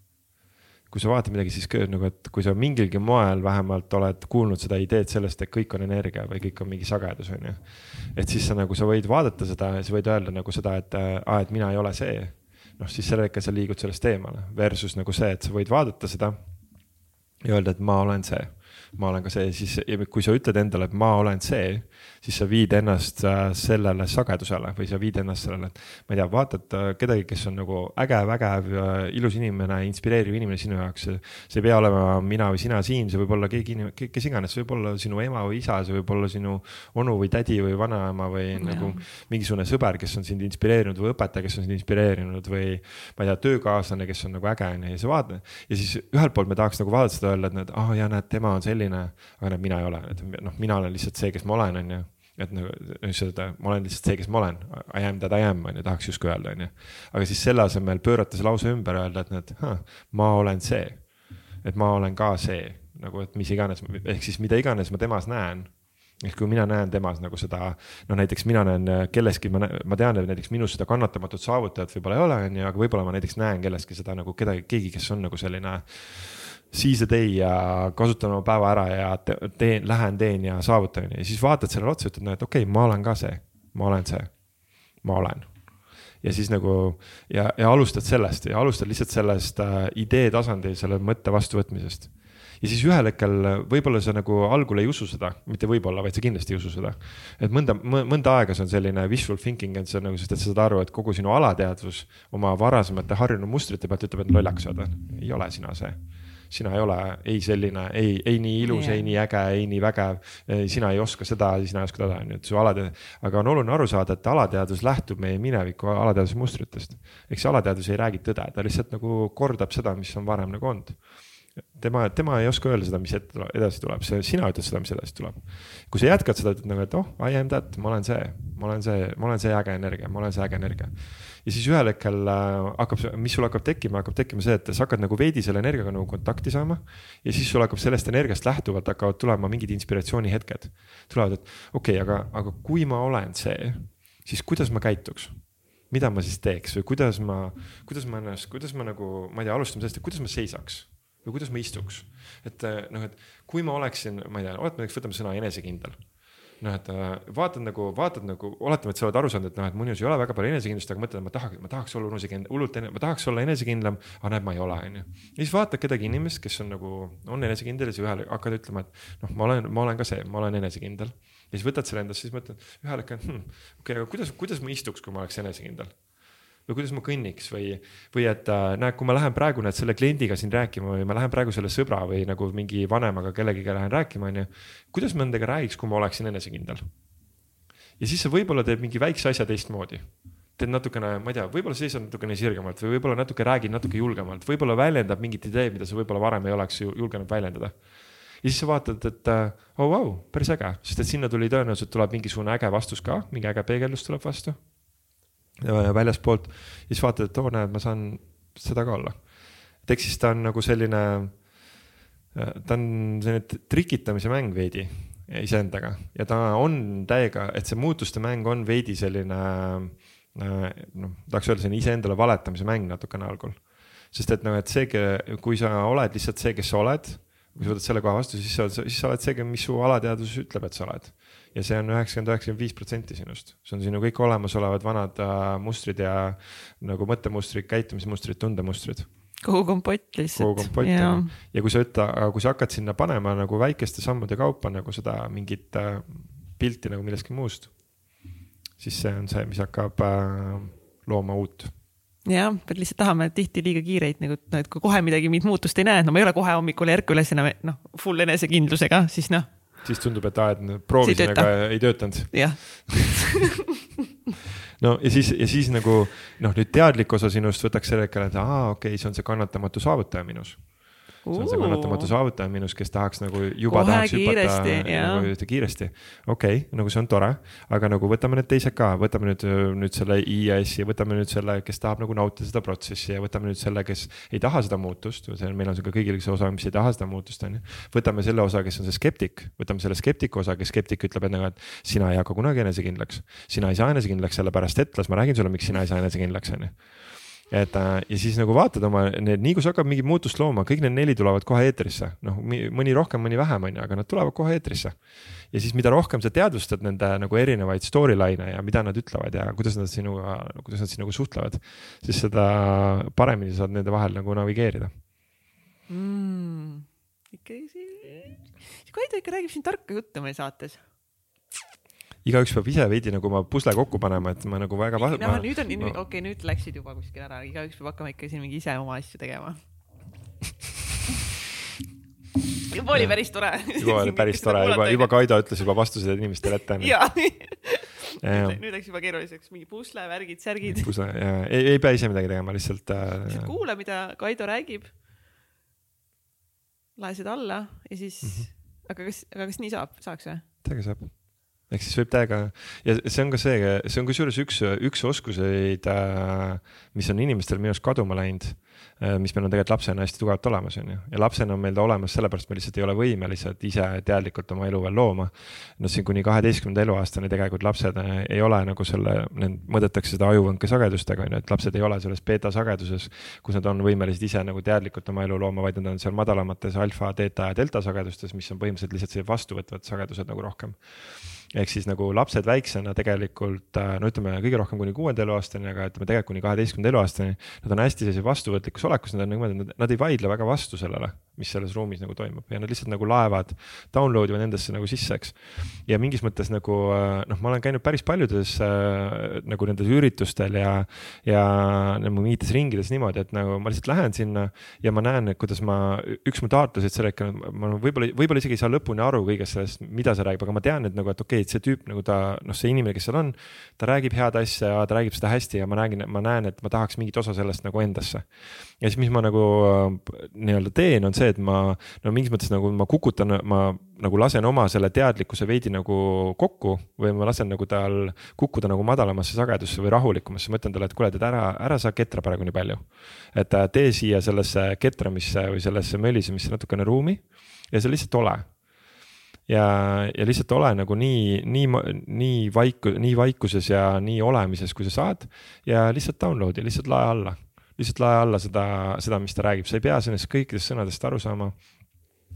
kui sa vaatad midagi, siis nagu, et kui sa mingilgi moel vähemalt oled kuulnud seda ideed sellest, et kõik on energia või kõik on mingi sagedus, on ju. et siis sa nagu, sa võid vaadata seda ja sa võid öelda nagu seda, et aa, et mina ei ole see. noh, siis selle ikka sa liigud sellest eemale versus nagu see, et sa võid vaadata seda ja öelda, et ma olen see ma olen ka see, siis kui sa ütled endale, et ma olen see, siis sa viid ennast äh, sellele sagedusele või sa viid ennast sellele, et ma ei tea, vaatad äh, kedagi, kes on nagu äge, vägev, ilus inimene, inspireeriv inimene sinu jaoks. see ei pea olema mina või sina siin, see võib olla keegi kes iganes, see võib olla sinu ema või isa, see võib olla sinu onu või tädi või vanaema või ja. nagu mingisugune sõber, kes on sind inspireerinud või õpetaja, kes on sind inspireerinud või ma ei tea, töökaaslane, kes on nagu äge onju ja sa vaatad ja siis ühelt poolt me tahaks nagu vaadata seda öelda, et näed, ah oh, ja näed, tema on selline selline, aga näed, mina ei ole, et noh, mina olen lihtsalt see, kes ma olen, on ju. et nagu seda, ma olen lihtsalt see, kes ma olen, I am that I am, on ju, tahaks justkui öelda, on ju. aga siis selle asemel pöörata see lause ümber, öelda, et näed, ma olen see. et ma olen ka see, nagu, et mis iganes, ehk siis mida iganes ma temas näen ehk kui mina näen temas nagu seda, noh näiteks mina näen kelleski, ma, ma tean, et näiteks minus seda kannatamatut saavutajat võib-olla ei ole, on ju, aga võib-olla ma näiteks näen kelleski seda nagu kedagi, keegi, kes on nagu selline seize a day ja kasutan oma päeva ära ja teen, lähen, teen ja saavutan ja siis vaatad sellele otsa, ütled, no et okei okay,, ma olen ka see, ma olen see, ma olen. ja siis nagu ja, ja alustad sellest ja alustad lihtsalt sellest äh, idee tasandil selle mõtte vastuvõtmisest. ja siis ühel hetkel võib-olla sa nagu algul ei usu seda, mitte võib-olla, vaid sa kindlasti ei usu seda. et mõnda, mõnda aega see on selline visual thinking, et on nagu, sest et sa saad aru, et kogu sinu alateadvus oma varasemate harjunud mustrite pealt ütleb, et lollakas oled, ei ole sina see sina ei ole ei selline, ei, ei nii ilus, ei nii äge, ei nii vägev. sina ei oska seda, sina ei oska toda, on ju, et su alateadvus, aga on oluline aru saada, et alateadvus lähtub meie mineviku alateadvuse mustritest. ehk see alateadvus ei räägi tõde, ta lihtsalt nagu kordab seda, mis on varem nagu olnud tema, tema ei oska öelda seda, mis edasi tuleb, see, sina ütled seda, mis edasi tuleb. kui sa jätkad seda, ütled nagu, et oh, I am that, ma olen see, ma olen see, ma olen see äge energia, ma olen see äge energia ja siis ühel hetkel äh, hakkab, mis sul hakkab tekkima, hakkab tekkima see, et sa hakkad nagu veidi selle energiaga nagu kontakti saama. ja siis sul hakkab sellest energiast lähtuvalt hakkavad tulema mingid inspiratsioonihetked. tulevad, et okei okay,, aga, aga kui ma olen see, siis kuidas ma käituks? mida ma siis teeks või kuidas ma, kuidas ma ennast, kuidas ma nagu, ma ei tea, alustame sellest, et kuidas ma seisaks või kuidas ma istuks. et äh, noh, et kui ma oleksin, ma ei tea, oletame näiteks võtame sõna enesekindel noh, et äh, vaatad nagu, vaatad nagu, oletame, et sa oled aru saanud, et noh, et minus ei ole väga palju enesekindlust, aga mõtled, et ma tahaks, ma tahaks olla enesekindlam, hullult, ma tahaks olla enesekindlam, aga näed, ma ei ole, onju. ja siis vaatad kedagi inimest, kes on nagu, on enesekindel ja siis ühel hakkad ütlema, et noh, ma olen, ma olen ka see, ma olen enesekindel. ja siis võtad selle endast, siis mõtled ühel hetkel hm,, okei okay,, aga kuidas, kuidas ma istuks, kui ma oleks enesekindel või kuidas ma kõnniks või, või et äh, näed, kui ma lähen praegu näed selle kliendiga siin rääkima või ma lähen praegu selle sõbra või nagu mingi vanemaga kellegiga lähen rääkima, onju. kuidas ma nendega räägiks, kui ma oleksin enesekindel? ja siis sa võib-olla teed mingi väikse asja teistmoodi teed natukene, ma ei tea, võib-olla seisad natukene sirgemalt või võib-olla natuke räägid natuke julgemalt, võib-olla väljendab mingit ideed, mida sa võib-olla varem ei oleks julgenud väljendada. ja siis sa vaatad, et äh, oh vau wow,, päris äge, sest et sinna tuli tõenäoliselt tuleb mingisugune äge vastus ka, mingi äge peegeldus tuleb vastu väljaspoolt. ja siis vaatad, et oo näed, ma saan seda ka olla. et ehk siis ta on nagu selline, ta on selline trikitamise mäng veidi iseendaga ja ta on täiega, et see muutuste mäng on veidi selline noh, tahaks öelda selline iseendale valetamise mäng natukene algul. sest et noh, et see, kui sa oled lihtsalt see, kes sa oled, kui sa võtad selle koha vastu, siis sa, siis sa oled see, mis su alateadvus ütleb, et sa oled ja see on üheksakümmend, üheksakümmend viis protsenti sinust. see on sinu kõik olemasolevad vanad äh, mustrid ja nagu mõttemustrid, käitumismustrid, tundemustrid. kogu kompott lihtsalt. kogu kompott ja, ja kui sa ütle, aga kui sa hakkad sinna panema nagu väikeste sammude kaupa nagu seda mingit äh, pilti nagu millestki muust, siis see on see, mis hakkab äh, looma uut jah, lihtsalt tahame tihti liiga kiireid nagu, no et kui kohe midagi, mingit muutust ei näe, no ma ei ole kohe hommikul ärka üles enam noh, full enesekindlusega, siis noh, siis tundub, et aa, et proovisin, aga ei töötanud. jah. No ja siis, ja siis nagu noh, nüüd teadlik osa sinust võtaks selle hetkel, et aa, okei okay,, see on see kannatamatu saavutaja minus see on see kannatamatu saavutaja minus, kes tahaks nagu juba Kohe tahaks kiiresti, hüpata nagu kiiresti. okei okay,, nagu see on tore, aga nagu võtame need teised ka, võtame nüüd, nüüd selle IAS-i, võtame nüüd selle, kes tahab nagu nautida seda protsessi ja võtame nüüd selle, kes ei taha seda muutust, meil on sihuke kõigil see osa, mis ei taha seda muutust, on ju. võtame selle osa, kes on see skeptik, võtame selle skeptiku osa, kes skeptik ütleb endaga, et sina ei hakka kunagi enesekindlaks. sina ei saa enesekindlaks sellepärast, et las ma räägin sulle, miks sina ei saa enesekindlaks, on ju et äh, ja siis nagu vaatad oma need, nii kui sa hakkad mingit muutust looma, kõik need neli tulevad kohe eetrisse, noh, mõni rohkem, mõni vähem, on ju, aga nad tulevad kohe eetrisse. ja siis, mida rohkem sa teadvustad nende nagu erinevaid storyline'e ja mida nad ütlevad ja kuidas nad sinuga, kuidas nad sinuga suhtlevad, siis seda paremini saad nende vahel nagu navigeerida mm,. ikkagi see, Kaido ikka räägib siin tarka juttu meil saates igaüks peab ise veidi nagu oma pusle kokku panema, et ma nagu väga. no ma... nüüd on, okei okay,, nüüd läksid juba kuskile ära, igaüks peab hakkama ikka siin mingi ise oma asju tegema juba oli päris tore. juba oli päris tore, juba, juba Kaido ütles juba vastused inimestele ette. jaa nüüd läks juba keeruliseks, mingi pusle, värgid, särgid. pusle, jaa, ei, ei pea ise midagi tegema, lihtsalt äh.... kuula, mida Kaido räägib. lae seda alla ja siis mm, -hmm. aga kas, aga kas nii saab, saaks või? täiega saab ehk siis võib täiega ja see on ka see, see on kusjuures üks, üks oskuseid, äh, mis on inimestel minu arust kaduma läinud. Äh, mis meil on tegelikult lapsena hästi tugevalt olemas, on ju, ja lapsena on meil ta olemas sellepärast, me lihtsalt ei ole võimelised ise teadlikult oma elu veel looma. no siin kuni kaheteistkümnenda eluaastani tegelikult lapsed äh, ei ole nagu selle, mõõdetakse seda ajuvõnke sagedustega, on ju, et lapsed ei ole selles beeta sageduses, kus nad on võimelised ise nagu teadlikult oma elu looma, vaid nad on seal madalamates alfa, teeta ja delta sagedustes, mis on põhimõtteliselt lihtsalt sellised vastuvõtvad sagedused nagu rohkem ehk siis nagu lapsed väiksena tegelikult äh, no ütleme kõige rohkem kuni kuuenda eluaastani, aga ütleme tegelikult kuni kaheteistkümnenda eluaastani. Nad on hästi sellise vastuvõtlikus olekus, nad on niimoodi, nad ei vaidle väga vastu sellele mis selles ruumis nagu toimub ja nad lihtsalt nagu laevad, download ivad endasse nagu sisse, eks. ja mingis mõttes nagu noh, ma olen käinud päris paljudes äh, nagu nendes üritustel ja, ja nagu mingites ringides niimoodi, et nagu ma lihtsalt lähen sinna ja ma näen, kuidas ma, üks mu taotluseid sel hetkel, ma võib-olla, võib-olla isegi ei saa lõpuni aru kõigest sellest, mida see räägib, aga ma tean, et nagu, et okei okay,, et see tüüp nagu ta, noh, see inimene, kes seal on, ta räägib head asja, ta räägib seda hästi ja ma räägin, ma näen, et ma tahaks mingit osa sellest nagu endasse. ja siis, mis ma nagu äh, nii-öelda teen, on see, et ma no mingis mõttes nagu ma kukutan, ma nagu lasen oma selle teadlikkuse veidi nagu kokku või ma lasen nagu tal kukkuda nagu madalamasse sagedusse või rahulikumasse, ma ütlen talle, et kuule, tead ära, ära sa ketra praegu nii palju. et äh, tee siia sellesse ketramisse või sellesse mölisemisse natukene ruumi ja sa lihtsalt ole. Ja, ja lihtsalt ole nagu nii, nii, nii vaiku-, nii vaikuses ja nii olemises, kui sa saad ja lihtsalt download'i, lihtsalt lae alla lihtsalt lae alla seda, seda, mis ta räägib, sa ei pea sellest kõikidest sõnadest aru saama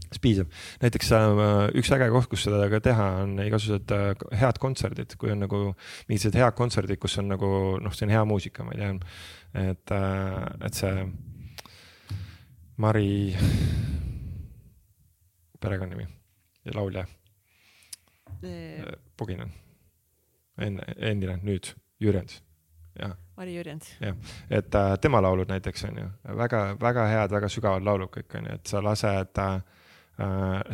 siis piisab. näiteks äh, üks äge koht, kus seda ka teha, on igasugused äh, head kontserdid, kui on nagu mingisugused head kontserdid, kus on nagu noh, see on hea muusika, ma ei tea, et, äh, et see Mari perekonnanimi ja laulja. Puginen, enne, endine, nüüd Jürjens, jah. Mari Jürjens. jah, et äh, tema laulud näiteks on ju väga-väga head, väga sügavad laulud kõik on ju, et sa lased äh,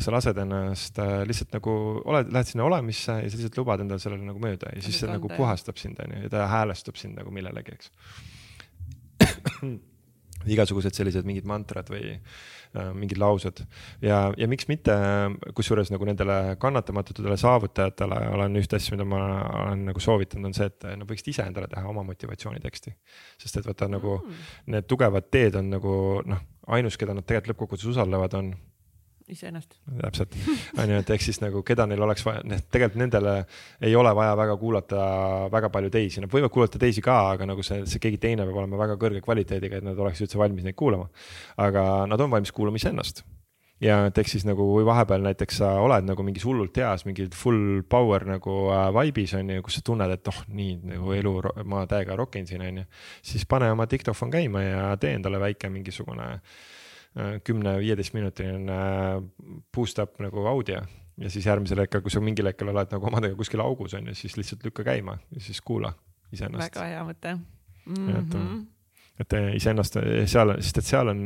sa lased ennast äh, lihtsalt nagu oled, lähed sinna olemisse ja sa lihtsalt lubad endale sellele nagu mööda ja siis see nagu puhastab sind onju ja ta häälestub sind nagu millelegi, eks igasugused sellised mingid mantrad või äh, mingid laused ja, ja miks mitte, kusjuures nagu nendele kannatamatutele saavutajatele olen ühte asja, mida ma olen nagu soovitanud, on see, et nad võiksid ise endale teha oma motivatsiooniteksti. sest et vaata nagu mm. need tugevad teed on nagu noh, ainus, keda nad tegelikult lõppkokkuvõttes usaldavad, on iseennast. täpselt, on ju, et ehk siis nagu keda neil oleks vaja, tegelikult nendele ei ole vaja väga kuulata väga palju teisi, nad võivad kuulata teisi ka, aga nagu see, see keegi teine peab olema väga kõrge kvaliteediga, et nad oleks üldse valmis neid kuulama. aga nad on valmis kuulama iseennast. ja et ehk siis nagu, kui vahepeal näiteks sa oled nagu mingis hullult heas, mingi full power nagu äh, vibe'is on ju, kus sa tunned, et oh, nii nagu elu, ma täiega rokin siin on ju, siis pane oma diktofon käima ja tee endale väike mingisugune äh, kümne-viieteist minutiline äh, boost up nagu audio ja siis järgmisel hetkel, kui sa mingil hetkel oled nagu omadega kuskil augus on ju, siis lihtsalt lükka käima ja siis kuula iseennast. väga hea mõte mm. -hmm. et, äh, et äh, iseennast seal, sest et seal on,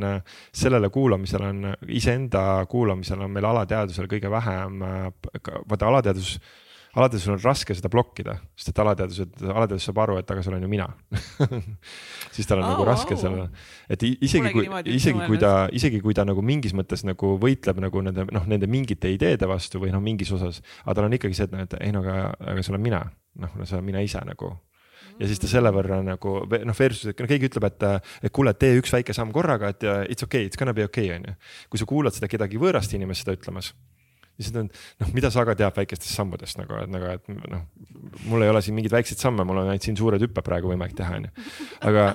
sellele kuulamisele on, iseenda kuulamisel on meil alateadvusel kõige vähem, vaata alateadvus alateadvusel on raske seda blokkida, sest et alateadvus, alateadvus saab aru, et aga see olen ju mina. Siis tal on oh, nagu raske oh. seal, et isegi kui, isegi kui ta, isegi kui ta nagu mingis mõttes nagu võitleb nagu nende noh, nende mingite ideede vastu või noh, mingis osas, aga tal on ikkagi see, et noh, et ei no aga, aga see olen mina, noh, see olen mina ise nagu. Ja siis ta selle võrra nagu noh, versus, et no keegi ütleb, et, et kuule, tee üks väike samm korraga, et it's okay, it's gonna be okay, on ju. kui sa kuulad seda kedagi võõrast inimest seda ütlemas siis on, noh, mida Saga teab väikestest sammudest nagu, et nagu, et noh, mul ei ole siin mingeid väikseid samme, mul on ainult siin suured hüppe praegu võimalik teha, onju. aga,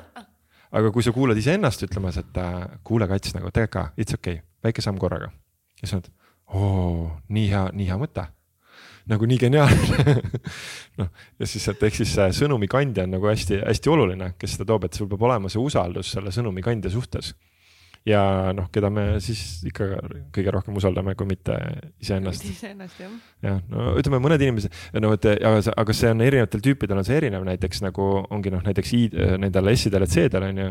aga kui sa kuulad iseennast ütlemas, et äh, kuule, kats nagu tegelikult ka, it's okei okay,, väike samm korraga. ja siis oled, oo, nii hea, nii hea mõte nagu nii geniaalne noh, ja siis, et ehk siis see sõnumi kandja on nagu hästi-hästi oluline, kes seda toob, et sul peab olema see usaldus selle sõnumi kandja suhtes ja noh, keda me siis ikka kõige rohkem usaldame, kui mitte iseennast. iseennast jah. jah, no ütleme, mõned inimesed, no et aga, aga see on erinevatel tüüpidel on see erinev, näiteks nagu ongi noh, näiteks I, nendel S-idel ja C-del on ju.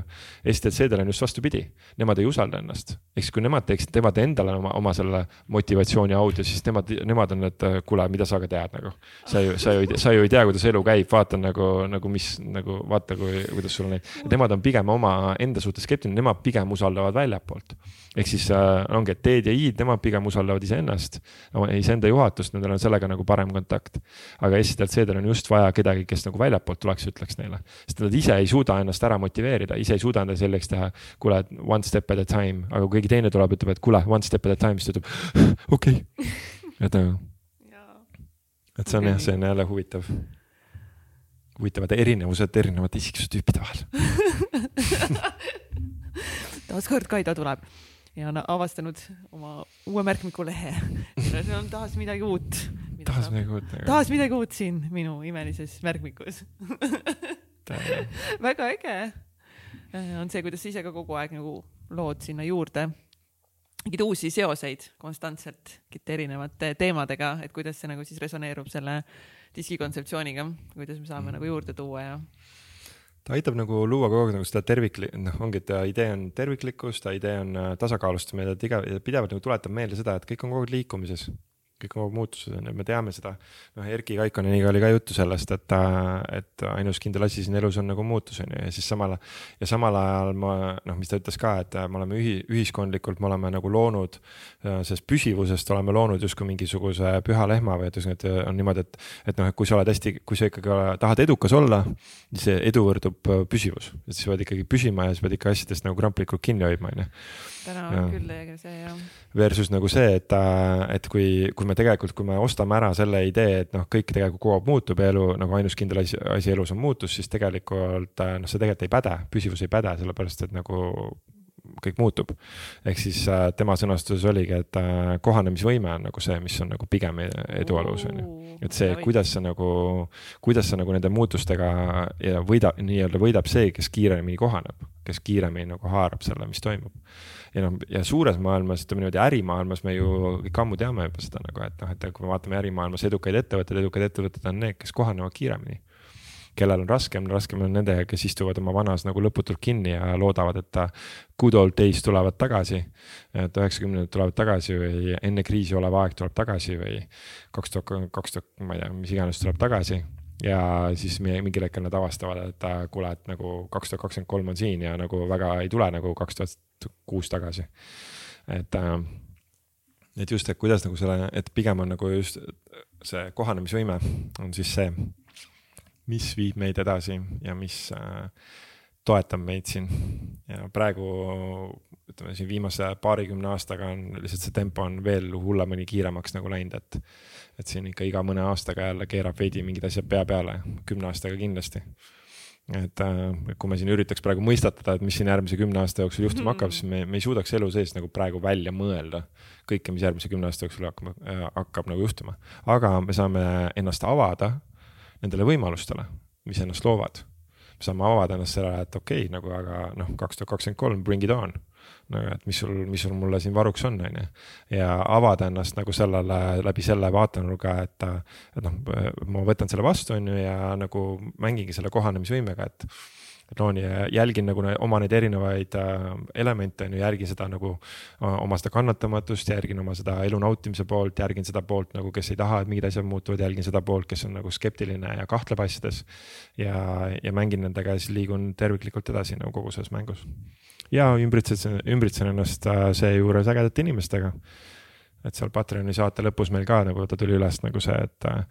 S-idel ja C-del on just vastupidi, nemad ei usalda ennast, ehk siis kui nemad teeksid, teevad endale oma, oma selle motivatsiooni audio, siis nemad, nemad on need, kuule, mida sa ka tead nagu. sa ju, sa ju, sa ju ei tea, kuidas elu käib, vaata nagu, nagu mis nagu vaata, kui, kuidas sul on, nemad on pigem oma enda suhtes skeptiline, nemad pigem usaldavad väljapoolt. ehk siis äh, ongi, et D-d ja I-d, nemad pigem usaldavad iseennast, iseenda juhatust, nendel on sellega nagu parem kontakt. aga S-del, C-del on just vaja kedagi, kes nagu väljapoolt tuleks ja ütleks neile, sest nad ise ei suuda ennast ära motiveerida, ise ei suuda endale selgeks teha. kuule, one step at a time, aga kui keegi teine tuleb, ütleb, et kuule, one step at a time, siis ta ütleb okei okay., et nagu. et see on jah, see on jälle huvitav huvitavad erinevused erinevate isiksustüüpide vahel taaskord Kaido tuleb ja on avastanud oma uue märkmikulehe. seal on taas midagi uut. taas midagi uut. taas midagi uut siin minu imelises märkmikus väga äge on see, kuidas sa ise ka kogu aeg nagu lood sinna juurde mingeid uusi seoseid konstantselt mingite erinevate teemadega, et kuidas see nagu siis resoneerub selle diski kontseptsiooniga, kuidas me saame mm. nagu juurde tuua ja ta aitab nagu luua kogu aeg nagu seda tervikli-, noh, ongi, et idee on terviklikkus, ta idee on äh, tasakaalustamine, ta pidevalt nagu tuletab meelde seda, et kõik on kogu aeg liikumises kõik aeg muutused on ja me teame seda. noh, Erki Kaikoneniga oli ka juttu sellest, et, et ainus kindel asi siin elus on nagu muutus on ju ja siis samal ja samal ajal ma noh, mis ta ütles ka, et me oleme ühi, ühiskondlikult, me oleme nagu loonud sellest püsivusest oleme loonud justkui mingisuguse püha lehma või et ühesõnaga on niimoodi, et, et noh, et kui sa oled hästi, kui sa ikkagi tahad edukas olla, siis edu võrdub püsivus, et sa pead ikkagi püsima ja sa pead ikka asjadest nagu kramplikult kinni hoidma, on ju. Täna on küll see jah. Versus nagu see, et, et kui, kui me tegelikult, kui me ostame ära selle idee, et noh, kõik tegelikult kogu aeg muutub ja elu nagu ainus kindel asi, asi elus on muutus, siis tegelikult noh, see tegelikult ei päde, püsivus ei päde, sellepärast et nagu kõik muutub. ehk siis äh, tema sõnastuses oligi, et äh, kohanemisvõime on nagu see, mis on nagu pigem edu alus, on ju. et see, kuidas sa nagu, kuidas sa nagu nende muutustega ja võida, nii-öelda võidab see, kes kiiremini kohaneb, kes kiiremini nagu haarab selle, mis toimub. ja noh, ja suures maailmas, ütleme niimoodi ärimaailmas me ju kõik ammu teame juba seda nagu, et noh, et kui me vaatame ärimaailmas edukaid ettevõtteid, edukad ettevõtted on need, kes kohanevad kiiremini kellel on raskem, raskem on nendega, kes istuvad oma vanas nagu lõputult kinni ja loodavad, et good old days tulevad tagasi. et üheksakümnendad tulevad tagasi või enne kriisi olev aeg tuleb tagasi või kaks tuhat, kaks tuhat, ma ei tea, mis iganes tuleb tagasi ja siis mingil hetkel nad avastavad, et kuule, et nagu kaks tuhat kakskümmend kolm on siin ja nagu väga ei tule nagu kaks tuhat kuus tagasi. et, äh, et just, et kuidas nagu selle, et pigem on nagu just see kohanemisvõime on siis see mis viib meid edasi ja mis äh, toetab meid siin. ja praegu ütleme siin viimase paarikümne aastaga on lihtsalt see tempo on veel hullemini kiiremaks nagu läinud, et. Et siin ikka iga mõne aastaga jälle keerab veidi mingid asjad pea peale, kümne aastaga kindlasti. et äh, kui me siin üritaks praegu mõistatada, et mis siin järgmise kümne aasta jooksul juhtuma mm. hakkab, siis me, me ei suudaks elu sees nagu praegu välja mõelda kõike, mis järgmise kümne aasta jooksul hakkab äh,, hakkab nagu juhtuma. aga me saame ennast avada nendele võimalustele, mis ennast loovad. me saame avada ennast sellele, et okei okay,, nagu aga noh, kaks tuhat kakskümmend kolm, bring it on. Nagu, et mis sul, mis sul mulle siin varuks on, on ju. ja avada ennast nagu sellele läbi selle vaatenurga, et, et noh, ma võtan selle vastu, on ju, ja nagu mängingi selle kohanemisvõimega, et loon ja jälgin nagu oma neid erinevaid äh, elemente on ju, järgin seda nagu oma seda kannatamatust, järgin oma seda elu nautimise poolt, järgin seda poolt nagu, kes ei taha, et mingid asjad muutuvad, jälgin seda poolt, kes on nagu skeptiline ja kahtleb asjades. ja, ja mängin nendega ja siis liigun terviklikult edasi nagu kogu selles mängus. ja ümbritsen, ümbritsen ennast äh, seejuures ägedate inimestega. et seal Patreoni saate lõpus meil ka nagu ta tuli üles nagu see, et äh,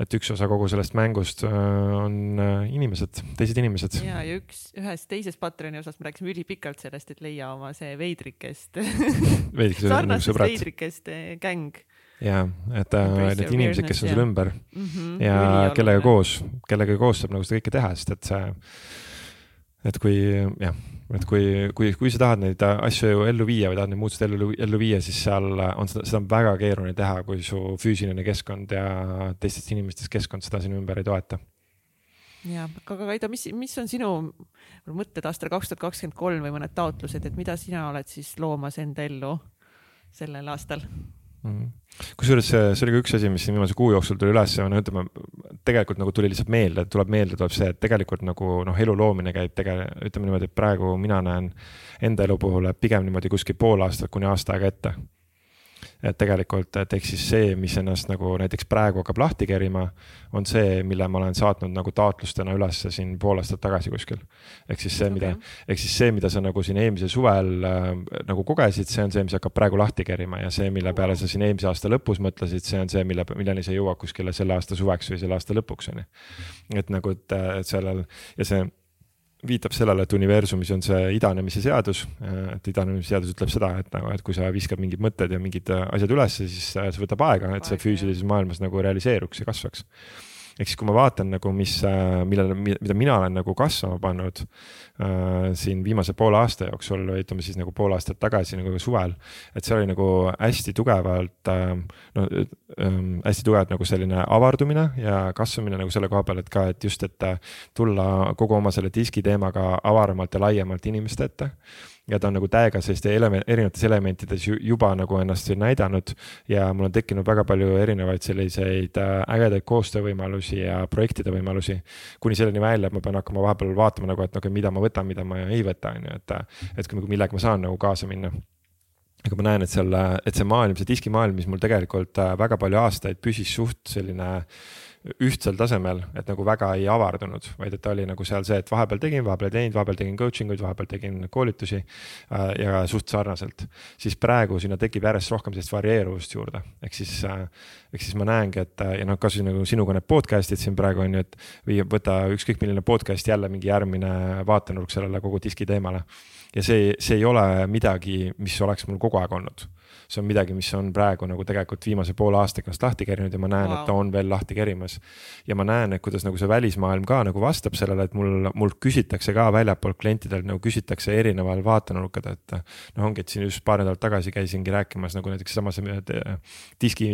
et üks osa kogu sellest mängust äh, on äh, inimesed, teised inimesed. ja, ja üks, ühes teises Patreoni osas me rääkisime ülipikalt sellest, et leia oma see veidrikest. Sarnastest veidrikest gäng ja, et äh, need inimesed, kes on sul ümber. Mm -hmm, ja kellega koos, kellega koos saab nagu seda kõike teha, sest et see, et kui jah et kui, kui, kui sa tahad neid asju ellu viia või tahad neid muutusi ellu, ellu viia, siis seal on seda, seda on väga keeruline teha, kui su füüsiline keskkond ja teistest inimestest keskkond seda sinu ümber ei toeta. ja, aga Kaido, mis, mis on sinu mõtted aastal kaks tuhat kakskümmend kolm või mõned taotlused, et mida sina oled siis loomas enda ellu sellel aastal? Mhm. kusjuures see, see oli ka üks asi, mis siin viimase kuu jooksul tuli üles ja no ütleme, tegelikult nagu tuli lihtsalt meelde, tuleb meelde, tuleb see, et tegelikult nagu noh, elu loomine käib tege-, ütleme niimoodi, et praegu mina näen enda elu puhul pigem niimoodi kuskil pool aastat kuni aasta aega ette et tegelikult, et ehk siis see, mis ennast nagu näiteks praegu hakkab lahti kerima, on see, mille ma olen saatnud nagu taotlustena ülesse siin pool aastat tagasi kuskil. ehk siis see okay., mida, ehk siis see, mida sa nagu siin eelmisel suvel äh, nagu kogesid, see on see, mis hakkab praegu lahti kerima ja see, mille peale sa siin eelmise aasta lõpus mõtlesid, see on see, mille, milleni sa jõuad kuskile selle aasta suveks või selle aasta lõpuks on ju. et nagu, et, et sellel ja see viitab sellele, et universumis on see idanemise seadus, et idanemise seadus ütleb seda, et nagu, et kui sa viskad mingid mõtted ja mingid asjad ülesse, siis see võtab aega, et see füüsilises maailmas nagu realiseeruks ja kasvaks ehk siis, kui ma vaatan nagu, mis, äh, millele, mida mina olen nagu kasvama pannud äh, siin viimase poole aasta jooksul või ütleme siis nagu pool aastat tagasi nagu suvel. et see oli nagu hästi tugevalt äh,, no äh, hästi tugevalt nagu selline avardumine ja kasvamine nagu selle koha peal, et ka, et just, et äh, tulla kogu oma selle diski teemaga avaramalt ja laiemalt inimeste ette ja ta on nagu täiega selliste element, erinevates elementides juba nagu ennast näidanud. ja mul on tekkinud väga palju erinevaid selliseid äh, ägedaid koostöövõimalusi ja projektide võimalusi. kuni selleni välja, et ma pean hakkama vahepeal vaatama nagu, et okei okay,, mida ma võtan, mida ma ei võta, on ju, et, et millega ma saan nagu kaasa minna aga ma näen, et seal, et see maailm, see diskimaailm, mis mul tegelikult äh, väga palju aastaid püsis suht selline äh, ühtsel tasemel, et nagu väga ei avardunud, vaid et ta oli nagu seal see, et vahepeal tegin, vahepeal ei teinud, vahepeal tegin coaching uid, vahepeal tegin koolitusi äh, ja suht sarnaselt. siis praegu sinna tekib järjest rohkem sellist varieeruvust juurde, ehk siis äh,, ehk siis ma näengi, et äh, ja noh, kasvõi nagu sinuga need podcast'id siin praegu on ju, et või võta ükskõik milline podcast jälle mingi järgmine vaatenurk sellele kogu diski teemale. ja see, see ei ole midagi, mis oleks mul kogu aeg olnud see on midagi, mis on praegu nagu tegelikult viimase poole aastaga ennast lahti kerinud ja ma näen wow., et ta on veel lahti kerimas. ja ma näen, et kuidas nagu see välismaailm ka nagu vastab sellele, et mul, mult küsitakse ka väljapoolt klientidelt nagu küsitakse erineval vaatenurkad, et. noh, ongi, et siin just paar nädalat tagasi käisingi rääkimas nagu näiteks sama see diski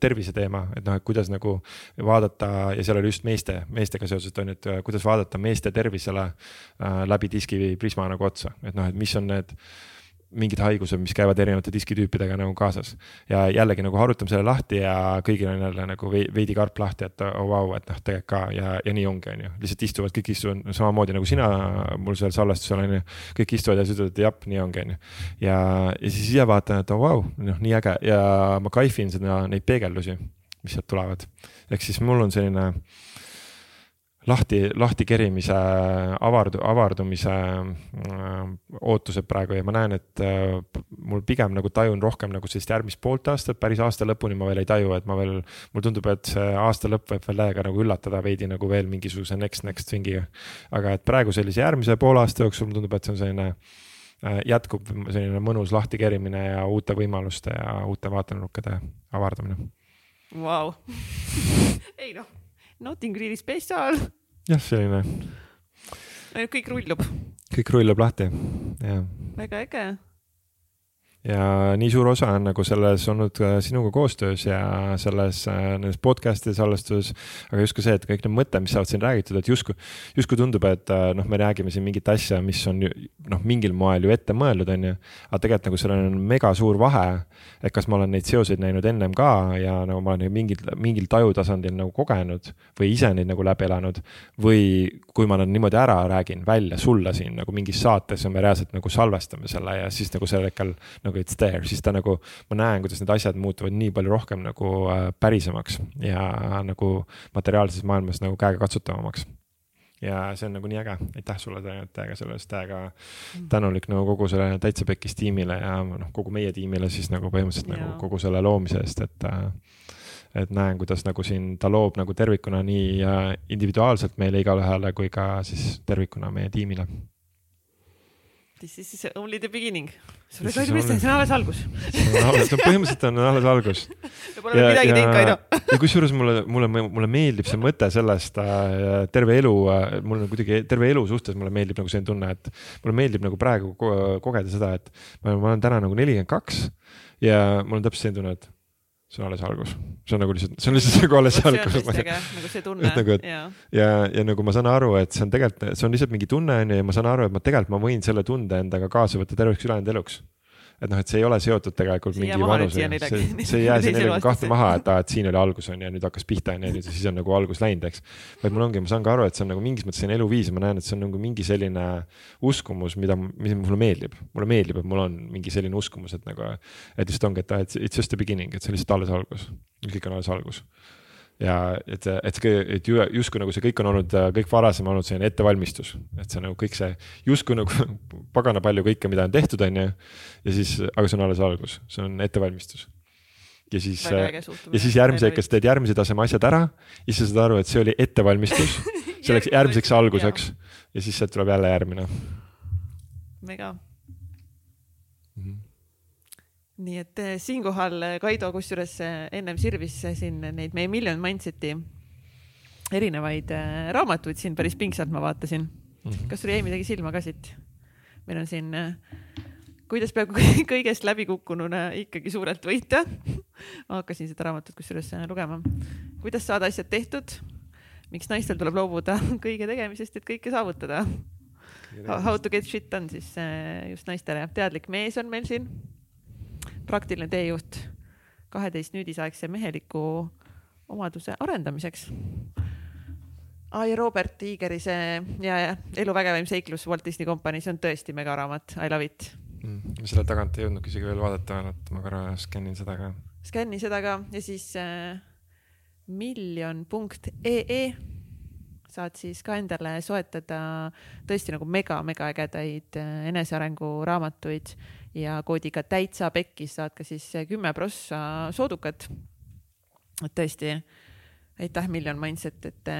tervise teema, et noh, et kuidas nagu vaadata ja seal oli just meeste, meestega seoses on ju, et kuidas vaadata meeste tervisele äh, läbi diski prisma nagu otsa, et noh, et mis on need mingid haigused, mis käivad erinevate diskitüüpidega nagu kaasas. ja jällegi nagu harutame selle lahti ja kõigil on jälle nagu veidi karp lahti, et oh, vau, et noh, tegelikult ka ja, ja nii ongi, on ju. lihtsalt istuvad, kõik istuvad samamoodi nagu sina mul seal salvestusel on ju. kõik istuvad ja siis ütlevad, et jah, nii ongi, on ju. ja, ja siis ise vaatan, et oh, vau, noh, nii äge ja ma kaifin seda, neid peegeldusi, mis sealt tulevad. ehk siis mul on selline lahti, lahti kerimise, avardu-, avardumise äh, ootused praegu ja ma näen, et äh, mul pigem nagu tajun rohkem nagu sellist järgmist poolt aastat, päris aasta lõpuni ma veel ei taju, et ma veel, mulle tundub, et see aasta lõpp võib veel täiega nagu üllatada veidi nagu veel mingisuguse next, next thing'iga. aga et praegu sellise järgmise poole aasta jooksul mulle tundub, et see on selline äh, jätkub selline mõnus lahti kerimine ja uute võimaluste ja uute vaatenurkade avardamine. Vau, ei noh Notting Green'i spetsiaal. jah, selline. kõik rullub. kõik rullub lahti, jah. väga äge ja nii suur osa on nagu selles olnud sinuga koostöös ja selles, äh, nendes podcast'ide salvestus. aga just ka see, et kõik need mõtted, mis saavad siin räägitud, et justkui, justkui tundub, et äh, noh, me räägime siin mingit asja, mis on noh, mingil moel ju ette mõeldud, on ju. aga tegelikult nagu sellel on mega suur vahe, et kas ma olen neid seoseid näinud ennem ka ja nagu ma olen mingil, mingil tajutasandil nagu kogenud või ise neid nagu läbi elanud. või kui ma nad niimoodi ära räägin välja sulle siin nagu mingis saates ja me reaalselt nagu salvestame selle ja siis nagu sel hetkel nagu nagu it's there, siis ta nagu, ma näen, kuidas need asjad muutuvad nii palju rohkem nagu äh, pärisemaks ja nagu materiaalses maailmas nagu käegakatsutavamaks ja see on nagu nii äge, aitäh sulle täiega selle eest, täiega tänulik nagu kogu selle Täitsa Pekkis tiimile ja noh, kogu meie tiimile siis nagu põhimõtteliselt ja. nagu kogu selle loomise eest, et. Äh, et näen, kuidas nagu siin ta loob nagu tervikuna nii äh, individuaalselt meile igaühele kui ka siis tervikuna meie tiimile This is only the beginning. see on alles algus. põhimõtteliselt on alles algus. me pole veel midagi teinud, Kaido. ja kusjuures mulle, mulle, mulle meeldib see mõte sellest äh, terve elu äh,, mul on kuidagi terve elu suhtes mulle meeldib nagu selline tunne, et mulle meeldib nagu praegu kogeda seda, et ma, ma olen täna nagu nelikümmend kaks ja mul on täpselt selline tunne, et see on alles algus, see on nagu lihtsalt, see on lihtsalt nagu alles algus. nagu see tunne. Nagu, ja, ja, ja nagu ma saan aru, et see on tegelikult, see on lihtsalt mingi tunne on ju ja ma saan aru, et ma tegelikult ma võin selle tunde endaga kaasa võtta terveks ülejäänud eluks et noh, et see ei ole seotud tegelikult see mingi vanusega, see, see ei jää siin nelikümmend kahte maha, et aa, et siin oli algus on ju ja nüüd hakkas pihta on ju, nüüd siis on nagu algus läinud, eks. vaid mul ongi, ma saan ka aru, et see on nagu mingis mõttes selline eluviis ja ma näen, et see on nagu mingi selline uskumus, mida, mis mulle meeldib. mulle meeldib, et mul on mingi selline uskumus, et nagu, et lihtsalt ongi, et it's just the beginning, et see on lihtsalt alles algus. kõik on alles algus ja et, et see, et justkui nagu see kõik on olnud, kõik varasem olnud selline ettevalmistus, et see nagu kõik see justkui nagu pagana palju kõike, mida on tehtud, on ju. ja siis, aga see on alles algus, see on ettevalmistus. ja siis, ja siis järgmise, kas teed järgmise taseme asjad ära ja siis sa saad aru, et see oli ettevalmistus. Selleks järgmiseks alguseks. ja siis sealt tuleb jälle järgmine. mega nii et eh, siinkohal eh, Kaido kusjuures eh, ennem sirvis siin neid meie Million Mindset'i erinevaid raamatuid siin päris pingsalt ma vaatasin mm. -hmm. kas sul jäi midagi silma ka siit? meil on siin, kuidas peab kõigest läbikukkununa ikkagi suurelt võita ma hakkasin seda raamatut kusjuures lugema. kuidas saada asjad tehtud? miks naistel tuleb loobuda kõige tegemisest, et kõike saavutada? How to get shit done siis just naistele. teadlik mees on meil siin praktiline teejuht kaheteist nüüdisaegse meheliku omaduse arendamiseks. ai, Robert Iigeri see ja, ja Elu vägevaim seiklus Walt Disney Company, see on tõesti megaraamat, I love it mm,. selle tagant ei jõudnudki isegi veel vaadata, et ma korra skännin seda ka. skänni seda ka ja siis äh, miljon punkt ee saad siis ka endale soetada tõesti nagu mega-mega ägedaid äh, enesearengu raamatuid ja koodiga täitsa pekkis saad ka siis kümme prossa soodukat. et tõesti aitäh, Miljon Mindset, et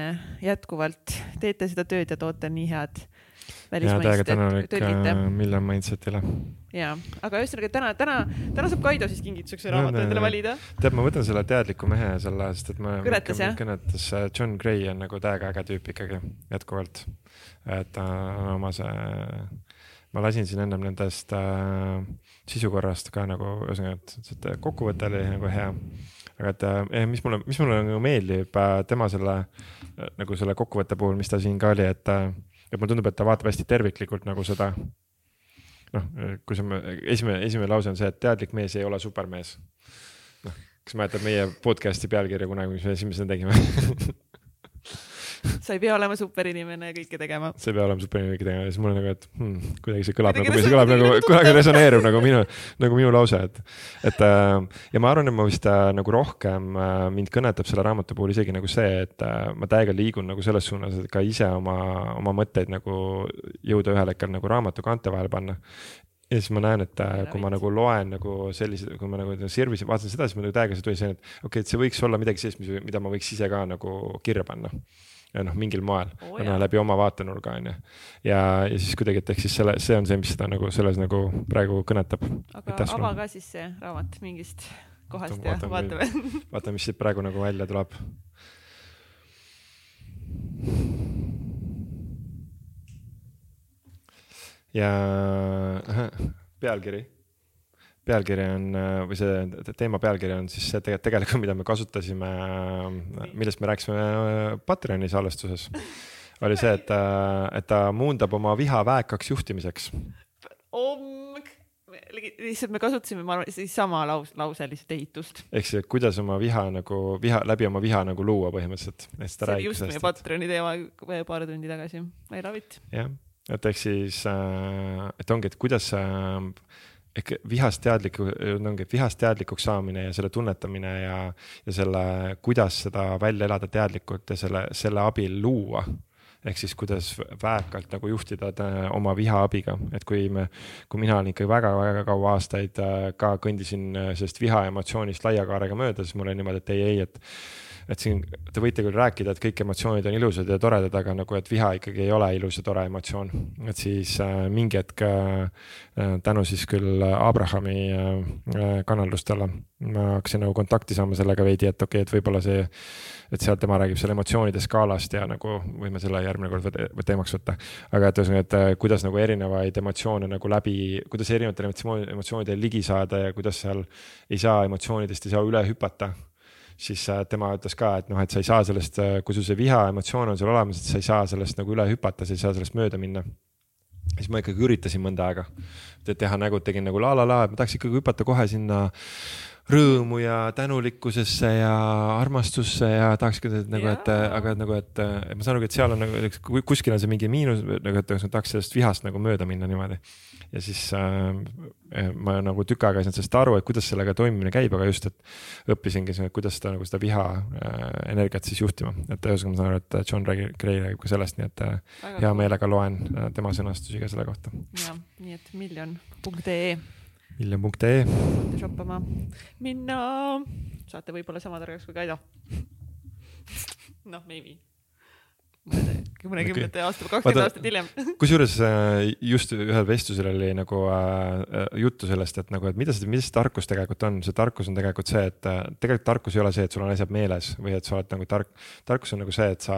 jätkuvalt teete seda tööd ja toote nii head täiega tänulik tõlgite. Million Mindsetile. ja, aga ühesõnaga täna, täna, täna saab Kaido siis kingituseks ühe raamatu endale valida. tead, ma võtan selle teadliku mehe selle, sest et ma. kõnetas jah? kõnetas, John Gray on nagu täiega äge tüüp ikkagi jätkuvalt. et ta on oma see, ma lasin siin ennem nendest äh, sisukorrast ka nagu ühesõnaga, et, et kokkuvõte oli nagu hea aga et eh, mis mulle, mis mulle nagu meeldib äh, tema selle nagu selle kokkuvõtte puhul, mis ta siin ka oli, et, et mulle tundub, et ta vaatab hästi terviklikult nagu seda. noh, kui see esimene, esimene lause on see, et teadlik mees ei ole supermees. noh, kas mäletad meie podcast'i pealkirja kunagi, mis me esimesena tegime sa ei pea olema superinimene ja kõike tegema. sa ei pea olema superinimene kõike tegema ja siis mul on nagu, et hmm, kuidagi see kõlab kuidagi nagu, see kõlab nagu, kuidagi resoneerub nagu minu, nagu minu lause, et. et äh, ja ma arvan, et ma vist äh, nagu rohkem äh, mind kõnetab selle raamatu puhul isegi nagu see, et ma täiega liigun nagu selles suunas, et ka ise oma, oma mõtteid nagu jõuda ühel hetkel nagu raamatu kaante vahele panna ja siis ma näen, et kui ma nagu loen nagu selliseid, kui ma nagu Sirvis vaatasin seda, siis ma nagu täiega see tuli see, et okei okay,, et see võiks olla midagi sellist, mis, mida ma võiks ise ka nagu kirja panna ja noh, mingil moel oh,, no läbi oma vaatenurga on ju. ja, ja siis kuidagi, et ehk siis selle, see on see, mis seda nagu selles nagu praegu kõnetab. aga ava ka siis see raamat mingist kohast ja vaatame. vaatame, mis siit praegu nagu välja tuleb. ja pealkiri pealkiri on või see teema pealkiri on siis see tegelikult, mida me kasutasime, millest me rääkisime Patreoni salvestuses. oli see, et, et ta muundab oma viha väekaks juhtimiseks. lihtsalt me kasutasime, ma arvan, siis sama laus, lauselist ehitust. ehk siis, kuidas oma viha nagu, viha, läbi oma viha nagu luua põhimõtteliselt. see oli just meie Patreoni teema paar tundi tagasi, I love it. jah, et ehk siis, et ongi, et kuidas ehk vihast teadliku, ongi vihast teadlikuks saamine ja selle tunnetamine ja, ja selle, kuidas seda välja elada teadlikult ja selle, selle abil luua. Ehk siis kuidas väekalt nagu juhtida oma viha abiga, et kui me, kui mina olen ikka väga-väga kaua aastaid äh, ka kõndisin äh, sellest viha emotsioonist laia kaarega mööda, siis mul oli niimoodi, et ei, ei, et et siin te võite küll rääkida, et kõik emotsioonid on ilusad ja toredad, aga nagu, et viha ikkagi ei ole ilus ja tore emotsioon. et siis äh, mingi hetk äh, tänu siis küll Abrahami äh, kanaldustele ma hakkasin nagu kontakti saama sellega veidi, et okei okay,, et võib-olla see, et seal tema räägib seal emotsioonide skaalast ja nagu võime selle järgmine kord teemaks võtta. aga et ühesõnaga, et äh, kuidas nagu erinevaid emotsioone nagu läbi, kuidas erinevatele emotsioonidele ligi saada ja kuidas seal ei saa emotsioonidest ei saa üle hüpata siis äh, tema ütles ka, et noh, et sa ei saa sellest, äh, kui sul see viha emotsioon on sul olemas, et sa ei saa sellest nagu üle hüpata, sa ei saa sellest mööda minna. siis ma ikkagi üritasin mõnda aega teha nägu, tegin nagu la la la, et ma tahaks ikkagi hüpata kohe sinna rõõmu ja tänulikkusesse ja armastusse ja tahakski nagu, et aga nagu, et ma saan aru, et seal on nagu kuskil on see mingi miinus nagu, et tahaks sellest vihast nagu mööda minna niimoodi. ja siis äh, ma nagu tükk aega ei saanud sellest aru, et kuidas sellega toimimine käib, aga just, et õppisingi, kuidas seda nagu seda viha äh, energiat siis juhtima, et ühesõnaga ma saan aru, et John Gray räägib ka sellest, nii et äh, hea meelega loen äh, tema sõnastusi ka selle kohta. jah, nii et miljon.ee miljon.ee. shoppama minna, saate võib-olla sama targaks kui Kaido. noh, maybe mõnekümnete aasta, kakskümmend aastat hiljem. kusjuures äh, just ühel vestlusel oli nagu äh, juttu sellest, et nagu, et mida see, mis tarkus tegelikult on, see tarkus on tegelikult see, et äh, tegelikult tarkus ei ole see, et sul on asjad meeles või et sa oled nagu tark. tarkus on nagu see, et sa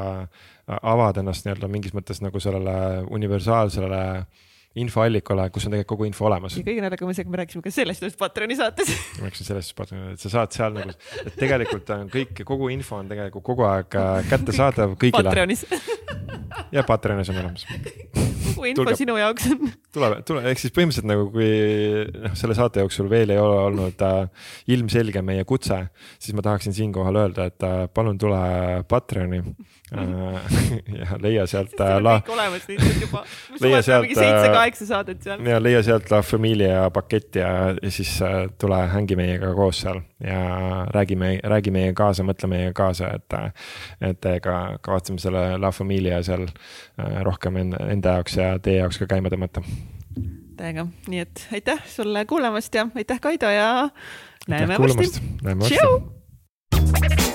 avad ennast nii-öelda mingis mõttes nagu sellele universaalsele äh, infoallikale, kus on tegelikult kogu info olemas. ja kõige naljakam on see, kui me rääkisime ka sellest ühes Patroni saates ma rääkisin sellest Patroni, et sa saad seal nagu, et tegelikult on kõik, kogu info on tegelikult kogu aeg äh, kättesaadav kõigile. Patronis ja Patreonis on olemas. kogu info Tulge, sinu jaoks on. tuleb, tule, ehk siis põhimõtteliselt nagu, kui noh, selle saate jooksul veel ei ole olnud äh, ilmselge meie kutse, siis ma tahaksin siinkohal öelda, et äh, palun tule Patreoni ja leia sealt äh,. La... olemas lihtsalt juba. leia sealt. seitse-kaheksa saadet seal. ja leia sealt La Familia pakett ja, ja siis äh, tule hängi meiega koos seal ja räägime, räägi meiega kaasa, mõtle meiega kaasa, et, et ka kavatseme selle La Familia seal äh, rohkem enda jaoks ja teie jaoks ka käima tõmmata. täiega, nii et aitäh sulle kuulamast ja aitäh, Kaido ja näeme varsti. näeme varsti.